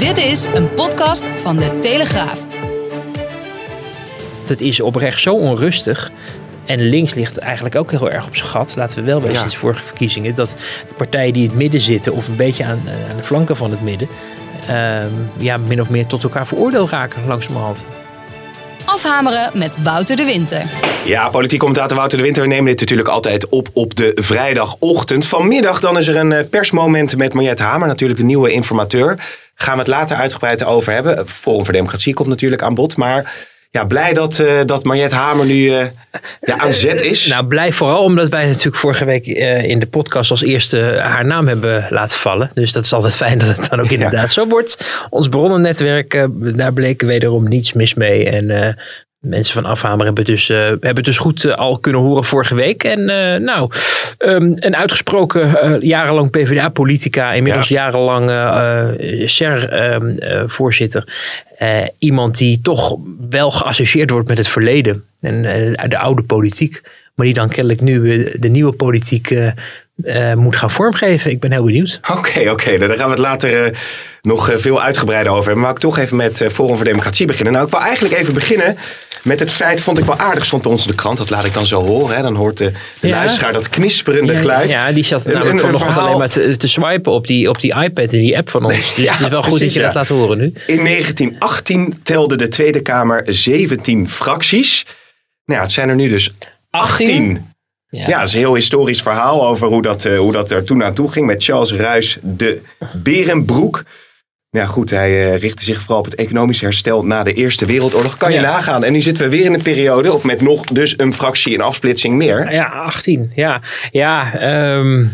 Dit is een podcast van de Telegraaf. Het is oprecht zo onrustig. En links ligt eigenlijk ook heel erg op zijn gat. Laten we wel wezen, Ja. vorige verkiezingen. Dat de partijen die in het midden zitten, of een beetje aan, eh, aan de flanken van het midden. ehm, ja, min of meer tot elkaar veroordeeld raken, langzamerhand. Afhameren met Wouter de Winter. Ja, politiek commentator Wouter de Winter. We nemen dit natuurlijk altijd op op de vrijdagochtend. Vanmiddag dan is er een eh, persmoment met Mariette Hamer, natuurlijk de nieuwe informateur. Gaan we het later uitgebreid over hebben. Forum voor Democratie komt natuurlijk aan bod. Maar ja, blij dat, eh dat Mariette Hamer nu eh, ja, aan zet is. Nou, blij vooral omdat wij natuurlijk vorige week eh, in de podcast als eerste haar naam hebben laten vallen. Dus dat is altijd fijn dat het dan ook inderdaad zo wordt. Ons bronnennetwerk, daar bleek wederom niets mis mee. En mensen van Afhamer hebben dus, eh, hebben het dus goed eh, al kunnen horen vorige week. En eh, nou, ehm, een uitgesproken jarenlang PvdA-politica, inmiddels jarenlang eh SER-voorzitter. eh, iemand die toch wel geassocieerd wordt met het verleden en de oude politiek. Maar die dan kennelijk nu de nieuwe politiek eh, moet gaan vormgeven. Ik ben heel benieuwd. Oké, oké. nou, Daar gaan we het later eh, nog eh, veel uitgebreider over hebben. Maar ik toch even met Forum voor Democratie beginnen. Nou, ik wil eigenlijk even beginnen met het feit, vond ik wel aardig, stond bij ons in de krant. Dat laat ik dan zo horen. Hè. Dan hoort de, de Ja. luisteraar dat knisperende Ja, geluid. Ja, die zat namelijk een- vanochtend verhaal- alleen maar te, te swipen op die, op die iPad en die app van ons. Dus Ja, het is wel goed precies, dat je dat laat horen nu. In 1918 telde de Tweede Kamer 17 fracties. Nou ja, het zijn er nu dus 18. Ja, dat is een heel historisch verhaal over hoe dat, eh, hoe dat er toen aan toe ging met Charles Ruys de Berenbroek. Ja, goed, hij eh, richtte zich vooral op het economische herstel na de Eerste Wereldoorlog. Kan je Ja. nagaan. En nu zitten we weer in een periode op met nog dus een fractie en afsplitsing meer. Ja, 18. Ja, ja, ehm,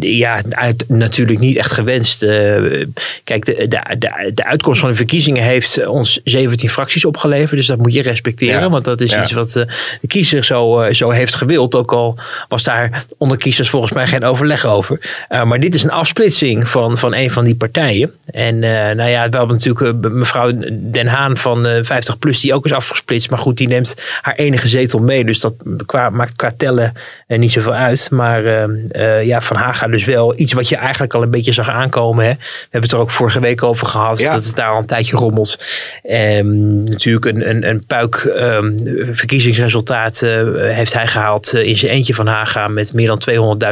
ja uit, natuurlijk niet echt gewenst. Eh, kijk, de, de, de, de uitkomst van de verkiezingen heeft ons 17 fracties opgeleverd. Dus dat moet je respecteren. Ja. Want dat is Ja. iets wat eh, de kiezer zo, eh, zo heeft gewild. Ook al was daar onder kiezers volgens mij geen overleg over. Eh, maar dit is een afsplitsing van, van een van die partijen. En eh, nou ja, we hebben natuurlijk eh, mevrouw Den Haan van eh, 50PLUS die ook is afgesplitst. Maar goed, die neemt haar enige zetel mee. Dus dat qua, maakt qua tellen eh, niet zoveel uit. Maar eh, eh, ja, Van Haga dus wel iets wat je eigenlijk al een beetje zag aankomen. Hè? We hebben het er ook vorige week over gehad. Ja. Dat het daar al een tijdje rommelt. Ehm, natuurlijk een, een, een puik ehm, verkiezingsresultaat eh, heeft hij gehaald eh, in zijn eentje Van Haga. Met meer dan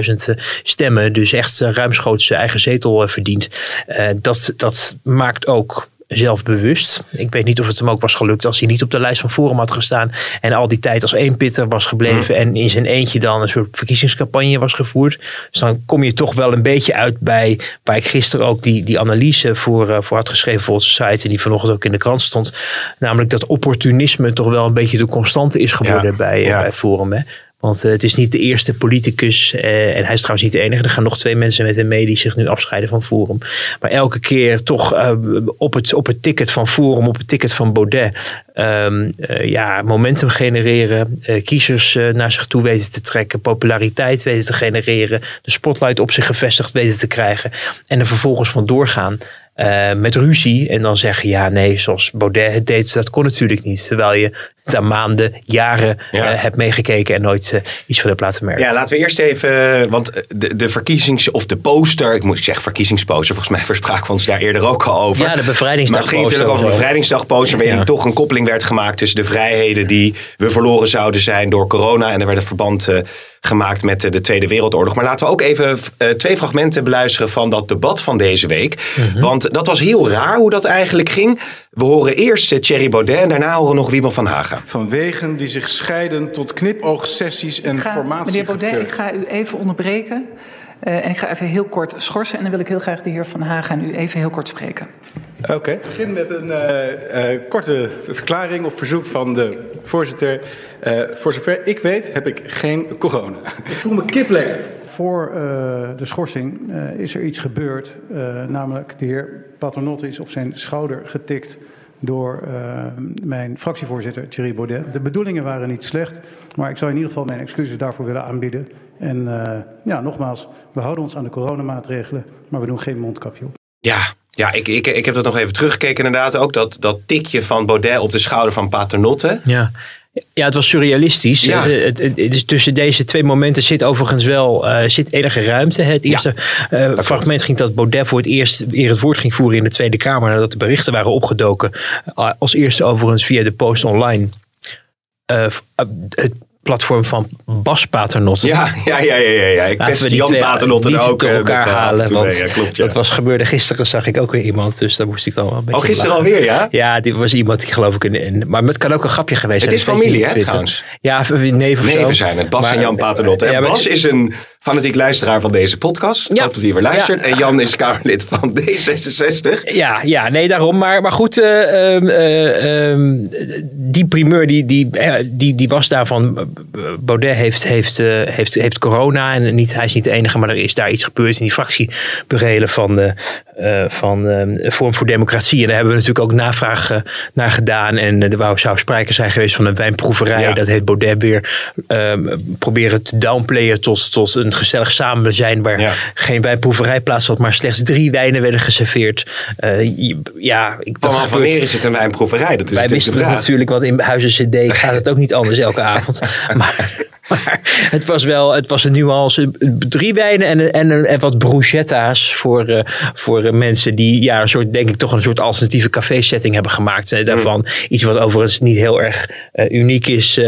200.000 eh, stemmen. Dus echt ruimschoots zijn eigen zetel eh, verdient. Eh, dat, dat maakt ook zelfbewust. Ik weet niet of het hem ook was gelukt als hij niet op de lijst van Forum had gestaan. En al die tijd als één pitter was gebleven. En in zijn eentje dan een soort verkiezingscampagne was gevoerd. Dus dan kom je toch wel een beetje uit bij waar ik gisteren ook die, die analyse voor, uh, voor had geschreven voor onze site. En die vanochtend ook in de krant stond. Namelijk dat opportunisme toch wel een beetje de constante is geworden Ja, bij, ja. bij Forum. Hè? Want uh, het is niet de eerste politicus, uh, en hij is trouwens niet de enige. Er gaan nog twee mensen met hem mee die zich nu afscheiden van Forum. Maar elke keer toch uh, op, het, op het ticket van Forum, op het ticket van Baudet, um, ja, momentum genereren, kiezers naar zich toe weten te trekken, populariteit weten te genereren, de spotlight op zich gevestigd weten te krijgen en er vervolgens van doorgaan. Met ruzie en dan zeggen ja nee zoals Baudet het deed dat kon natuurlijk niet terwijl je daar maanden jaren Ja. uh, hebt meegekeken en nooit uh, iets van hebt laten merken. Ja, laten we eerst even, want de, de verkiezings- of de poster, ik moet zeggen verkiezingsposter, volgens mij verspraken we ons daar eerder ook al over. Ja, de bevrijdingsdag. Maar het ging natuurlijk over de bevrijdingsdagposter, waarin Ja. toch een koppeling werd gemaakt tussen de vrijheden die we verloren zouden zijn door corona. En er werd een verband gemaakt met de Tweede Wereldoorlog. Maar laten we ook even uh, twee fragmenten beluisteren van dat debat van deze week. Mhm. Want dat was heel raar hoe dat eigenlijk ging. We horen eerst uh, Thierry Baudet en daarna horen we nog Wiebel van Haga. Van wegen die zich scheiden tot knipoogsessies en ga, formatie. Meneer Baudet, ik ga u even onderbreken. Uh, en ik ga even heel kort schorsen. En dan wil ik heel graag de heer Van Haga nu even heel kort spreken. Oké, okay. ik begin met een uh, uh, korte verklaring op verzoek van de voorzitter. Uh, voor zover ik weet heb ik geen corona. Ik voel me kip lekker. Voor uh, de schorsing uh, is er iets gebeurd. Uh, namelijk de heer Paternotte is op zijn schouder getikt door uh, mijn fractievoorzitter Thierry Baudet. De bedoelingen waren niet slecht, maar ik zou in ieder geval mijn excuses daarvoor willen aanbieden. En uh, ja, nogmaals, we houden ons aan de coronamaatregelen, maar we doen geen mondkapje op. Ja, ja ik, ik, ik heb dat nog even teruggekeken inderdaad ook. Dat, dat tikje van Baudet op de schouder van Paternotte. Ja. Ja, het was surrealistisch. Ja. Eh, Het, het, het is tussen deze twee momenten zit overigens wel eh, zit enige ruimte. Het eerste eh, fragment ging dat Baudet voor het eerst weer het woord ging voeren in de Tweede Kamer. Nadat de berichten waren opgedoken. Uh, als eerste overigens via de Post Online. Het platform van Bas Paternotte. Ja, ja, ja, ja, ja. Ik Laten we die Jan twee Paternotte er ook eh, elkaar eh, en halen. Want mee. Ja, klopt, ja. dat was gebeurde gisteren, zag ik ook weer iemand. Dus daar moest ik wel een beetje Oh, gisteren lachen. alweer, ja? Ja, dit was iemand die geloof ik... In, in- maar het kan ook een grapje geweest Het zijn. is weet je familie, hè, trouwens? Ja, neven of. Neven zijn het, Bas Maar- en Jan Paternotte. En Ja, maar- Bas is een fanatiek luisteraar van deze podcast. Ik Ja. hoop dat hij weer luistert. En Jan is Kamerlid van D66. Ja, ja, nee, daarom. Maar, maar goed, eh, ehm, eh, ehm, die primeur die, die, eh, die, die was daarvan. Eh, Baudet heeft, heeft, eh, heeft, heeft corona en niet, hij is niet de enige, maar er is daar iets gebeurd in die fractieburelen van, de, eh, van eh, Forum voor Democratie. En daar hebben we natuurlijk ook navraag eh, naar gedaan. En eh, er wou, zou sprake zijn geweest van een wijnproeverij. Ja. Dat heeft Baudet weer ehm, proberen te downplayen tot, tot een gezellig samen zijn waar Ja. geen wijnproeverij plaats had, maar slechts drie wijnen werden geserveerd. Eh, ja, ik, Vanaf wanneer is het een wijnproeverij? Dat is wij wisten natuurlijk, want in Huizen CD gaat het ook niet anders elke avond. Men, maar het was wel, het was een nuance. Drie wijnen en, en, en wat bruschetta's voor, eh, voor eh, mensen die ja, een soort, denk ik, toch een soort alternatieve café-setting hebben gemaakt. eh, daarvan. Iets wat overigens niet heel erg uniek is.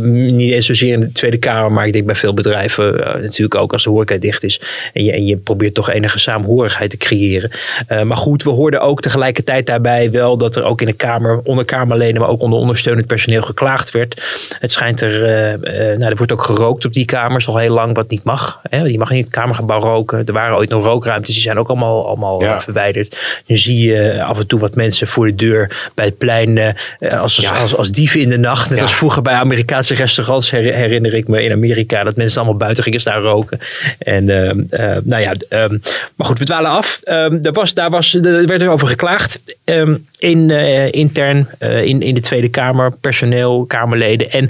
niet eens zozeer in de Tweede Kamer, maar ik denk bij veel bedrijven natuurlijk ook als de horeca dicht is. En je, en je probeert toch enige saamhorigheid te creëren. Maar goed, we hoorden ook tegelijkertijd daarbij wel dat er ook in de Kamer, onder Kamerleden, maar ook onder ondersteunend personeel geklaagd werd. Het schijnt er, eh, nou, er wordt ook gerookt op die kamers al heel lang, wat niet mag. Hè? Je mag niet in het Kamergebouw roken. Er waren ooit nog rookruimtes, die zijn ook allemaal, allemaal Ja. eh, verwijderd. Nu zie je af en toe wat mensen voor de deur bij het plein eh, als, Ja. als, als dieven in de nacht. Net Ja. als vroeger bij Amerikaanse restaurants her- herinner ik me in Amerika dat mensen allemaal buiten gingen staan roken. En ehm, eh, nou ja, ehm, maar goed, we dwalen af. Ehm, er, was, daar was, er werd er over geklaagd in, eh, intern eh, in, in de Tweede Kamer, personeel, Kamerleden. En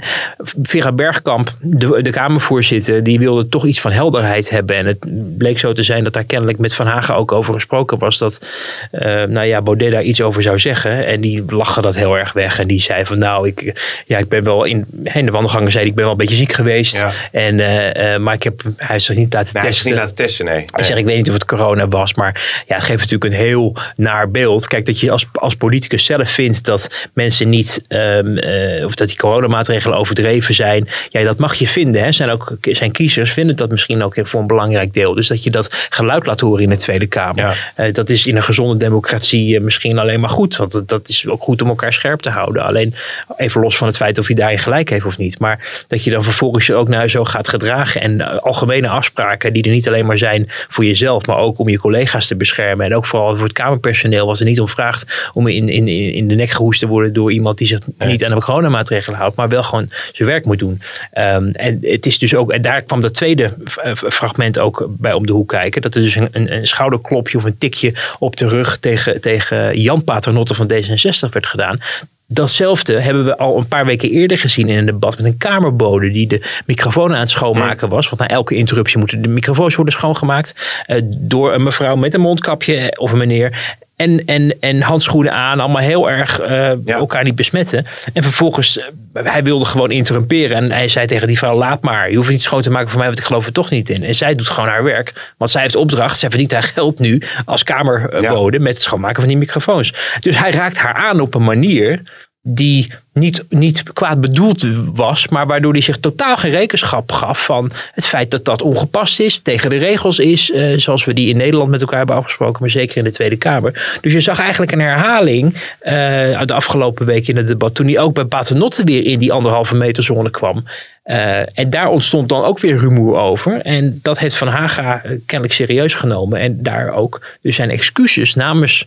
Vera Bergkamp, de, de Kamervoorzitter, die wilde toch iets van helderheid hebben. En het bleek zo te zijn dat daar kennelijk met Van Hagen ook over gesproken was. Dat eh, nou ja, Baudet daar iets over zou zeggen. En die lachen dat heel erg weg. En die zei van nou, ik, ja, ik ben wel in, in de wandelgangen zei hij, ik ben wel een beetje ziek geweest. Ja. En, eh, eh, maar ik heb, hij is zich niet laten Nee, hij testen. niet laten testen, nee. Zeg, ik weet niet of het corona was, maar ja, het geeft natuurlijk een heel naar beeld. Kijk, dat je als, als politicus zelf vindt dat mensen niet, ehm, eh, of dat die coronamaatregelen overdreven zijn. Ja, dat mag je vinden. Hè. Zijn, ook, zijn kiezers vinden dat misschien ook voor een belangrijk deel. Dus dat je dat geluid laat horen in de Tweede Kamer. Ja. Eh, dat is in een gezonde democratie eh, misschien alleen maar goed. Want dat, dat is ook goed om elkaar scherp te houden. Alleen even los van het feit of je daarin gelijk heeft of niet. Maar dat je dan vervolgens je ook naar zo gaat gedragen. En eh, algemene afspraken die er niet alleen maar zijn voor jezelf. Maar ook om je collega's te beschermen. En ook vooral voor het Kamerpersoneel. Was er niet om vraagt om in, in, in de nek gehoest te worden door iemand die zich niet aan de coronamaatregelen houdt. Maar wel gewoon zijn werk moet doen. Ehm, en het is dus ook, en daar kwam dat tweede eh, fragment ook bij om de hoek kijken. Dat er dus een, een, een schouderklopje of een tikje op de rug tegen, tegen Jan Paternotte van D66 werd gedaan. Datzelfde hebben we al een paar weken eerder gezien in een debat met een kamerbode die de microfoon aan het schoonmaken was. Want na elke interruptie moeten de microfoons worden schoongemaakt eh, door een mevrouw met een mondkapje of een meneer. En, en, en handschoenen aan, allemaal heel erg eh, Ja. elkaar niet besmetten. En vervolgens, eh, hij wilde gewoon interrumperen. En hij zei tegen die vrouw, laat maar. Je hoeft niet schoon te maken voor mij, want ik geloof er toch niet in. En zij doet gewoon haar werk. Want zij heeft opdracht, zij verdient haar geld nu als kamerbode met het schoonmaken van die microfoons. Dus hij raakt haar aan op een manier die niet, niet kwaad bedoeld was, maar waardoor hij zich totaal geen rekenschap gaf van het feit dat dat ongepast is, tegen de regels is, eh, zoals we die in Nederland met elkaar hebben afgesproken, maar zeker in de Tweede Kamer. Dus je zag eigenlijk een herhaling eh, uit de afgelopen week in het debat, toen hij ook bij Paternotte weer in die anderhalve meter zone kwam. Eh, en daar ontstond dan ook weer rumoer over. En dat heeft Van Haga kennelijk serieus genomen. En daar ook dus zijn excuses namens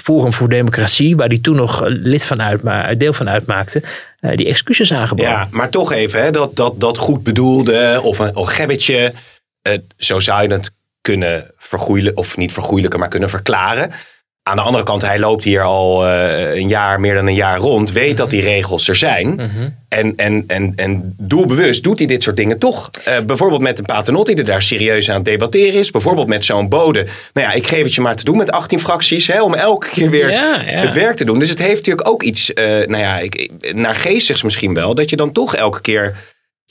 Forum voor Democratie, waar hij toen nog lid van uitma deel van uitmaakte, eh, die excuses aangeboden. Ja, maar toch even, hè, dat, dat, dat goed bedoelde of een, een gebbetje. eh, zo zou je het kunnen vergoeilijken, of niet vergoeilijken, maar kunnen verklaren. Aan de andere kant, hij loopt hier al uh, een jaar, meer dan een jaar rond. Weet dat die regels er zijn. Mhm. en, en, en, en doelbewust doet hij dit soort dingen toch. Uh, bijvoorbeeld met een Paternotte die er daar serieus aan het debatteren is. Bijvoorbeeld met zo'n bode. Nou ja, ik geef het je maar te doen met 18 fracties. Hè, om elke keer weer Ja, ja. het werk te doen. Dus het heeft natuurlijk ook iets, uh, nou ja, ik, naargeestigs misschien wel. Dat je dan toch elke keer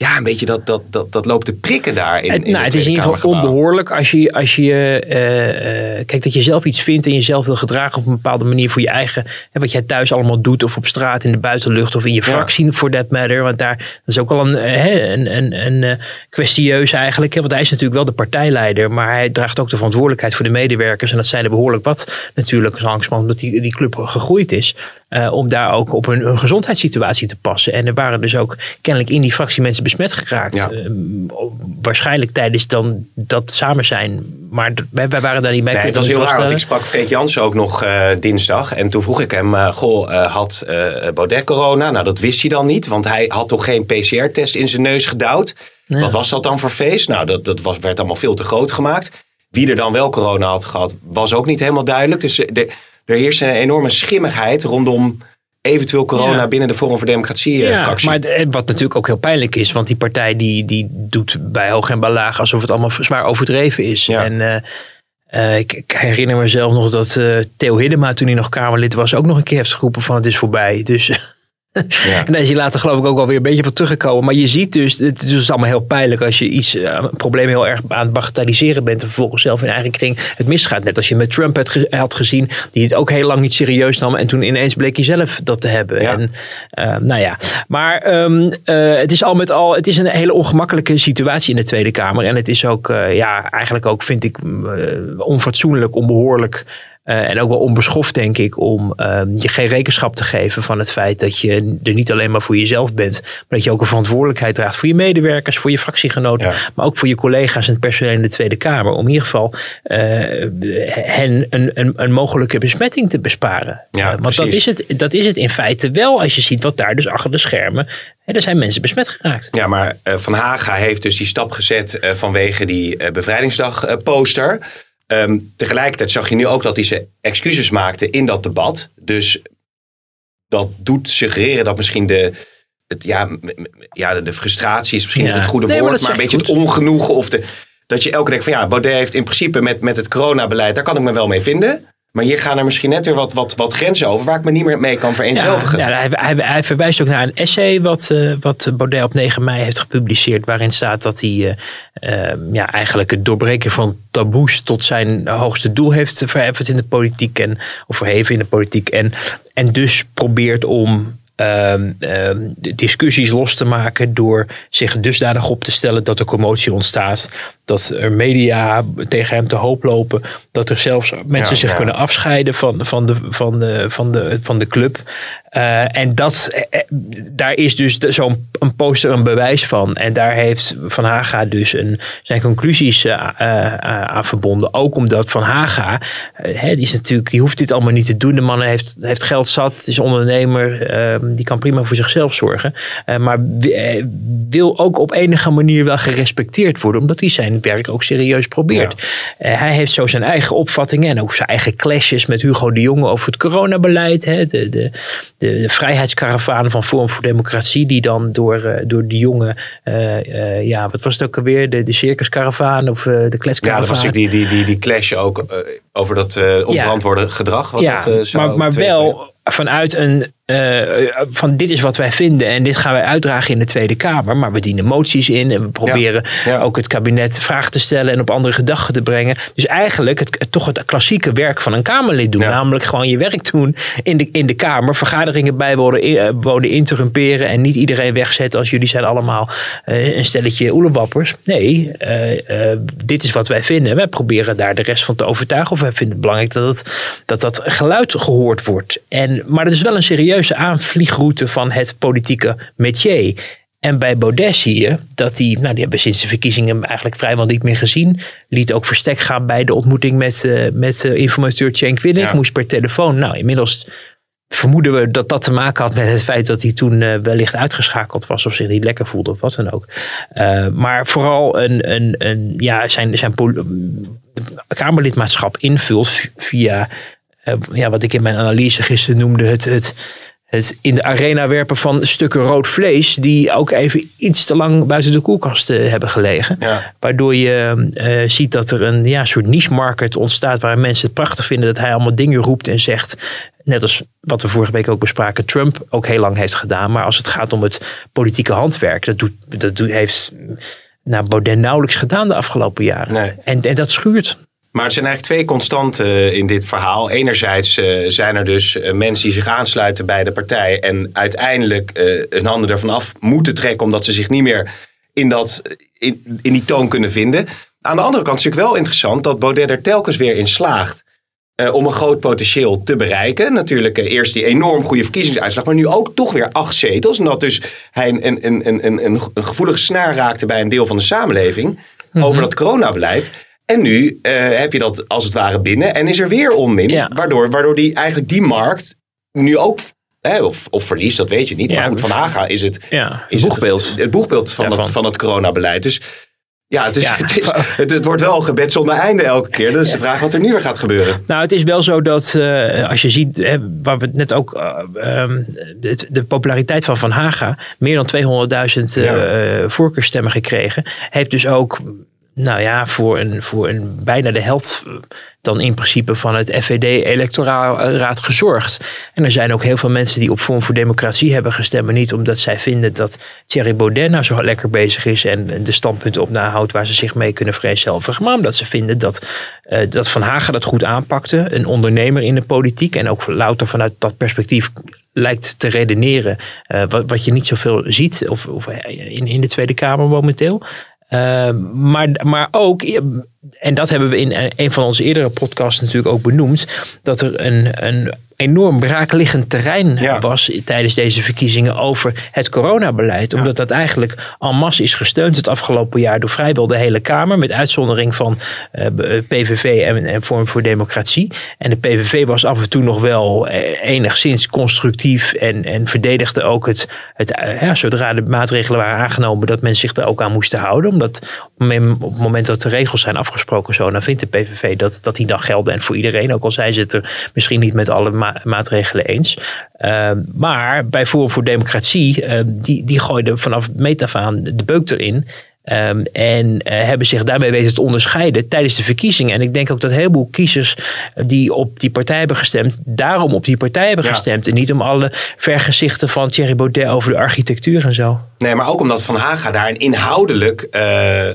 ja, een beetje dat, dat, dat, dat loopt te prikken daar. In, Het, in nou, het is in ieder geval onbehoorlijk als je, als je eh, eh, kijk dat je zelf iets vindt en jezelf wil gedragen op een bepaalde manier voor je eigen, hè, wat jij thuis allemaal doet of op straat in de buitenlucht of in je fractie for that matter. Want daar dat is ook al een, eh, hè, een, een, een, een kwestieus eigenlijk. Hè, want hij is natuurlijk wel de partijleider, maar hij draagt ook de verantwoordelijkheid voor de medewerkers. En dat zijn er behoorlijk wat natuurlijk, langzamerhand omdat die, die club gegroeid is. Uh, om daar ook op hun, hun, gezondheidssituatie te passen. En er waren dus ook kennelijk in die fractie mensen besmet geraakt. Ja. Uh, waarschijnlijk tijdens dan dat samen zijn. Maar wij, wij waren daar niet bij. Nee, het was heel raar, want ik sprak Freek Jansen ook nog uh, dinsdag. En toen vroeg ik hem, goh, had Baudet corona? Nou, dat wist hij dan niet, want hij had toch geen PCR-test in zijn neus gedouwd. Ja. Wat was dat dan voor feest? Nou, dat, dat was, werd allemaal veel te groot gemaakt. Wie er dan wel corona had gehad, was ook niet helemaal duidelijk. Dus de, er heerst een enorme schimmigheid rondom eventueel corona Ja. binnen de Forum voor Democratie eh, Ja, fractie. maar het- wat natuurlijk ook heel pijnlijk is, want die partij die, die doet bij hoog en bij laag alsof het allemaal zwaar overdreven is. Ja. En eh, eh, ik, ik herinner mezelf nog dat eh, Theo Hiddema, toen hij nog Kamerlid was, ook nog een keer heeft geroepen van het is voorbij. Dus Ja. en daar is hij later geloof ik ook alweer een beetje van teruggekomen. Maar je ziet dus, het is dus allemaal heel pijnlijk als je iets, eh, een probleem heel erg aan het bagatelliseren bent. En vervolgens zelf in eigen kring het misgaat. Net als je met Trump had, had gezien, die het ook heel lang niet serieus nam. En toen ineens bleek hij zelf dat te hebben. Ja. En, eh, nou ja, maar ehm, eh, het is al met al, het is een hele ongemakkelijke situatie in de Tweede Kamer. En het is ook, ja, eigenlijk ook vind ik onfatsoenlijk, onbehoorlijk. Eh, en ook wel onbeschoft, denk ik, om ehm, je geen rekenschap te geven van het feit dat je er niet alleen maar voor jezelf bent, maar dat je ook een verantwoordelijkheid draagt voor je medewerkers, voor je fractiegenoten, Ja. maar ook voor je collega's en het personeel in de Tweede Kamer. Om in ieder geval eh, hen een, een, een mogelijke besmetting te besparen. Ja, Eh, want dat is, het, dat is het in feite wel als je ziet wat daar dus achter de schermen. Hè, er zijn mensen besmet geraakt. Ja, maar Van Haga heeft dus die stap gezet vanwege die eh, Ehm, tegelijkertijd zag je nu ook dat hij zijn excuses maakte in dat debat. Dus dat doet suggereren dat misschien de, het, ja, ja, de, frustratie is misschien Ja. niet het goede Nee, woord, maar, een beetje je het ongenoegen. Of de, dat je elke denkt van ja, Baudet heeft in principe met, met het coronabeleid, daar kan ik me wel mee vinden. Maar hier gaan er misschien net weer wat, wat, wat grenzen over waar ik me niet meer mee kan vereenzelvigen. Ja, ja, hij, hij, hij verwijst ook naar een essay wat, eh, wat Baudet op 9 mei heeft gepubliceerd. Waarin staat dat hij eh, eh, ja, eigenlijk het doorbreken van taboes tot zijn hoogste doel heeft verheffend in de politiek. En, of verheven in de politiek. En, en dus probeert om ehm, ehm, discussies los te maken door zich dusdanig op te stellen dat er commotie ontstaat. Dat er media tegen hem te hoop lopen. Dat er zelfs mensen Ja, zich ja. kunnen afscheiden van, van, de, van, de, van, de, van de club. Eh, en dat, eh, eh, daar is dus zo'n een poster een bewijs van. En daar heeft Van Haga dus een, zijn conclusies aan verbonden. Ook omdat Van Haga, hè, die, is natuurlijk, die hoeft dit allemaal niet te doen. De man heeft, heeft geld zat, is ondernemer. eh, die kan prima voor zichzelf zorgen. Maar wi- wil ook op enige manier wel gerespecteerd worden. Omdat hij zijn werk ook serieus probeert. Eh, hij heeft zo zijn eigen opvattingen en ook zijn eigen clashes met Hugo de Jonge over het coronabeleid. Hè, de, de, de, de vrijheidskaravaan van Forum voor Democratie, die dan door, eh, door de Jonge, eh, ja, wat was het ook alweer? De, de circuskaravaan of de Ja, dat kletskaravaan. was natuurlijk die, die, die, die clash ook over dat onverantwoorde gedrag. Wat ja, dat, zou maar, maar wel vanuit een eh, van dit is wat wij vinden en dit gaan wij uitdragen in de Tweede Kamer. Maar we dienen moties in en we proberen ja. ook het kabinet vragen te stellen en op andere gedachten te brengen. Dus eigenlijk het, toch het klassieke werk van een Kamerlid doen. Ja. Namelijk gewoon je werk doen in de, in de Kamer. Vergaderingen bijwonen, eh, wonen interrumperen en niet iedereen wegzetten als jullie zijn allemaal eh, een stelletje oelewappers. Nee, eh, eh, dit is wat wij vinden. Wij proberen daar de rest van te overtuigen. Of wij vinden het belangrijk dat het, dat, dat geluid gehoord wordt. En, maar het is wel een serieuze aanvliegroute van het politieke métier. En bij Baudet zie je dat die, nou die hebben sinds de verkiezingen eigenlijk vrijwel niet meer gezien. Liet ook verstek gaan bij de ontmoeting met, eh, met eh, informateur Cenk Winnik. Ja. Moest per telefoon. Nou, inmiddels vermoeden we dat dat te maken had met het feit dat hij toen eh, wellicht uitgeschakeld was of zich niet lekker voelde of wat dan ook. Maar vooral een, een, een, ja, zijn, zijn Kamerlidmaatschap invult via ja, wat ik in mijn analyse gisteren noemde, het, het, het in de arena werpen van stukken rood vlees, die ook even iets te lang buiten de koelkast hebben gelegen. Waardoor je ziet dat er een ja, soort niche market ontstaat waar mensen het prachtig vinden dat hij allemaal dingen roept en zegt. Net als wat we vorige week ook bespraken, Trump ook heel lang heeft gedaan. Maar als het gaat om het politieke handwerk, dat, doet, dat doet, heeft nou, Baudet nauwelijks gedaan de afgelopen jaren. Nee. En, en dat schuurt. Maar er zijn eigenlijk twee constanten eh, in dit verhaal. Enerzijds uh, zijn er dus uh, mensen die zich aansluiten bij de partij en uiteindelijk hun handen ervan af moeten trekken omdat ze zich niet meer in, dat, in, in die toon kunnen vinden. Aan de andere kant is het natuurlijk wel interessant dat Baudet er telkens weer in slaagt om een groot potentieel te bereiken. Natuurlijk eerst die enorm goede verkiezingsuitslag, maar nu ook toch weer acht zetels. Omdat dus hij een, een, een, een, een, gevoelige snaar raakte bij een deel van de samenleving mhm. over dat coronabeleid. En nu uh, heb je dat als het ware binnen en is er weer onmin. Ja. Waardoor, waardoor die, eigenlijk die markt nu ook of, of verliest, dat weet je niet. maar goed, Van Haga is het, ja, is boegbeeld. het, het boegbeeld van, het, van het coronabeleid. Dus ja, het, is, Het, het, wordt wel een gebed zonder einde elke keer. Dat is de vraag wat er nu weer gaat gebeuren. Nou, het is wel zo dat uh, als je ziet, hè, waar we het net ook, uh, um, de, de, populariteit van Van Haga, meer dan 200.000 uh, voorkeurstemmen gekregen, heeft dus ook nou ja, voor een, voor een bijna de helft eh, dan in principe van het FVD-electoraat gezorgd. En er zijn ook heel veel mensen die op Vorm voor Democratie hebben gestemd, maar niet omdat zij vinden dat Thierry Baudet nou zo lekker bezig is en de standpunten op nahoudt waar ze zich mee kunnen vereenzelvigen, maar omdat ze vinden dat, uh, dat Van Hagen dat goed aanpakte, een ondernemer in de politiek en ook louter vanuit dat perspectief lijkt te redeneren, uh, wat, wat je niet zoveel ziet of, of in, in de Tweede Kamer momenteel. Uh, maar, maar ook, en dat hebben we in een van onze eerdere podcasts natuurlijk ook benoemd, dat er een, een enorm braakliggend terrein was tijdens deze verkiezingen over het coronabeleid. Omdat dat eigenlijk en masse is gesteund het afgelopen jaar door vrijwel de hele Kamer. Met uitzondering van uh, eh, eh, PVV en, en Vorm voor Democratie. En de PVV was af en toe nog wel eh, enigszins constructief en, en verdedigde ook het, het ja, zodra de maatregelen waren aangenomen, dat men zich er ook aan moesten houden. Omdat op het moment dat de regels zijn afgesproken zo, dan vindt de PVV dat, dat die dan gelden. En voor iedereen, ook al zijn ze het er misschien niet met alle maatregelen eens. Uh, maar bij Forum voor Democratie, uh, die, die gooiden vanaf meet aan de beuk erin. Um, en uh, hebben zich daarmee weten te onderscheiden tijdens de verkiezingen. En ik denk ook dat een heleboel kiezers die op die partij hebben gestemd, daarom op die partij hebben gestemd. En niet om alle vergezichten van Thierry Baudet over de architectuur en zo. Nee, maar ook omdat Van Haga daar een inhoudelijk uh, uh,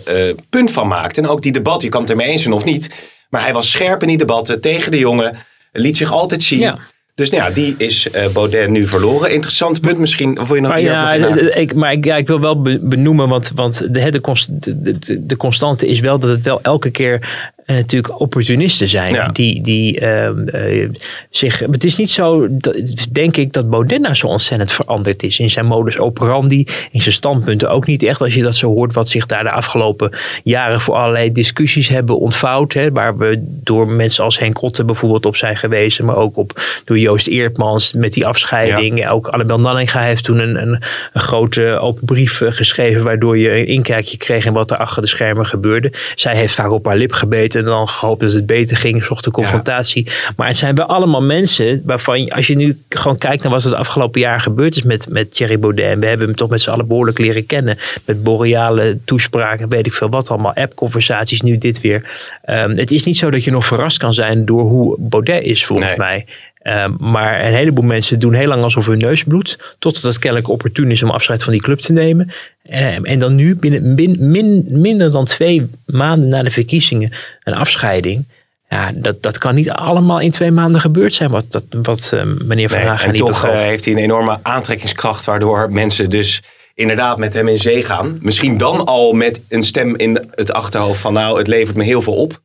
punt van maakt. En ook die debat, je kan het ermee eens zijn of niet. Maar hij was scherp in die debatten tegen de jongen, liet zich altijd zien. Ja. Dus nou ja, die is uh, Baudet nu verloren. Interessant punt misschien. Of je nog maar ja, ik, maar ik, ja, ik wil wel benoemen, want, want de, de, de, de, constante is wel dat het wel elke keer uh, natuurlijk opportunisten zijn. Die, die uh, zich. Het is niet zo, denk ik, dat nou zo ontzettend veranderd is. In zijn modus operandi, in zijn standpunten ook niet echt. Als je dat zo hoort, wat zich daar de afgelopen jaren voor allerlei discussies hebben ontvouwd. Hè, waar we door mensen als Henk Otte bijvoorbeeld op zijn gewezen. Maar ook op, door Joost Eertmans met die afscheiding. Ja. Ook Annabel Nanninga heeft toen een, een, een grote open brief geschreven. Waardoor je een inkijkje kreeg in wat er achter de schermen gebeurde. Zij heeft vaak op haar lip gebeten en dan gehoopt dat het beter ging, zocht de confrontatie. Maar het zijn wel allemaal mensen waarvan, als je nu gewoon kijkt naar wat het afgelopen jaar gebeurd is met, met Thierry Baudet. En we hebben hem toch met z'n allen behoorlijk leren kennen. Met boreale toespraken, weet ik veel wat allemaal. App-conversaties, nu dit weer. Um, het is niet zo dat je nog verrast kan zijn door hoe Baudet is, volgens mij. Uh, maar een heleboel mensen doen heel lang alsof hun neus bloedt. Totdat het kennelijk opportun is om afscheid van die club te nemen. Uh, en dan nu, binnen min, minder dan twee maanden na de verkiezingen, een afscheiding. Ja, dat, dat kan niet allemaal in twee maanden gebeurd zijn, wat, dat, wat uh, meneer Van nee, niet toch eh, heeft hij een enorme aantrekkingskracht, waardoor mensen dus inderdaad met hem in zee gaan. Misschien dan al met een stem in het achterhoofd van nou, het levert me heel veel op.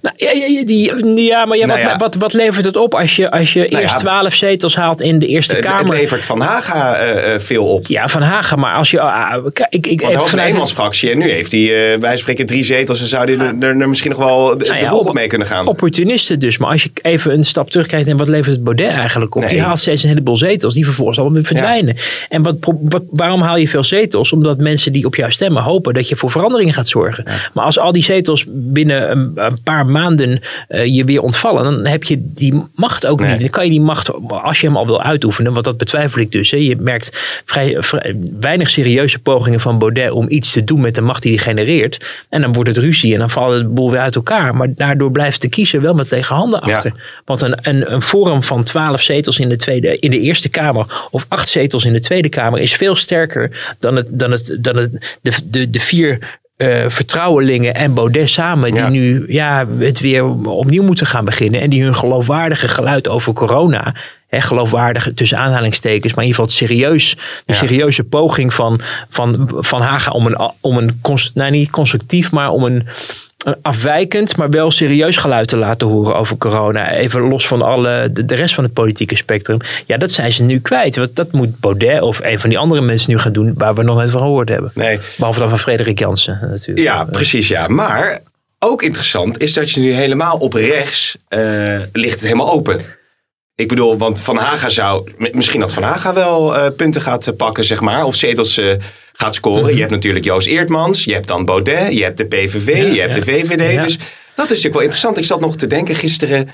Nou, ja, die, ja, maar ja, nou wat, Wat, wat, levert het op als je, als je nou eerst twaalf zetels haalt in de Eerste Kamer? Het levert Van Haga uh, veel op. Ja, Van Haga, maar als je... Uh, ik, ik, Want hij was een fractie en nu heeft hij, uh, wij spreken drie zetels en zou hij er, er, misschien nog wel de, nou de mee kunnen gaan. Opportunisten dus, maar als je even een stap terugkijkt en wat levert het Baudet eigenlijk op? Die haalt steeds een heleboel zetels, die vervolgens allemaal verdwijnen. En wat, wat, waarom haal je veel zetels? Omdat mensen die op jou stemmen hopen dat je voor veranderingen gaat zorgen. Maar als al die zetels binnen een, een een paar maanden je weer ontvallen, dan heb je die macht ook niet. Dan kan je die macht, als je hem al wil uitoefenen, want dat betwijfel ik dus. Hè. Je merkt vrij, vrij, weinig serieuze pogingen van Baudet om iets te doen met de macht die hij genereert. En dan wordt het ruzie en dan valt het boel weer uit elkaar. Maar daardoor blijft de kiezer wel met lege handen achter. Want een, een, een forum van twaalf zetels in de, tweede, in de Eerste Kamer of acht zetels in de Tweede Kamer is veel sterker dan, het, dan, het, dan het, de, de, de vier uh, vertrouwelingen en Baudet samen, die nu ja, het weer opnieuw moeten gaan beginnen. En die hun geloofwaardige geluid over corona, hè, geloofwaardig tussen aanhalingstekens, maar in ieder geval het serieus, de serieuze poging van, van, van Haga om een, om een nou niet constructief, maar om een afwijkend, maar wel serieus geluid te laten horen over corona. Even los van alle, de, rest van het politieke spectrum. Ja, dat zijn ze nu kwijt. Want dat moet Baudet of een van die andere mensen nu gaan doen waar we nog nooit van gehoord hebben. Nee. Behalve dan van Frederik Jansen natuurlijk. Ja, precies ja. Maar ook interessant is dat je nu helemaal op rechts uh, ligt het helemaal open. Ik bedoel, want Van Haga zou, misschien dat Van Haga wel uh, punten gaat pakken, zeg maar. Of zetels uh, gaat scoren. Mhm. Je hebt natuurlijk Joost Eertmans, je hebt dan Baudet, je hebt de PVV, je hebt de VVD. Dus dat is natuurlijk wel interessant. Ik zat nog te denken gisteren.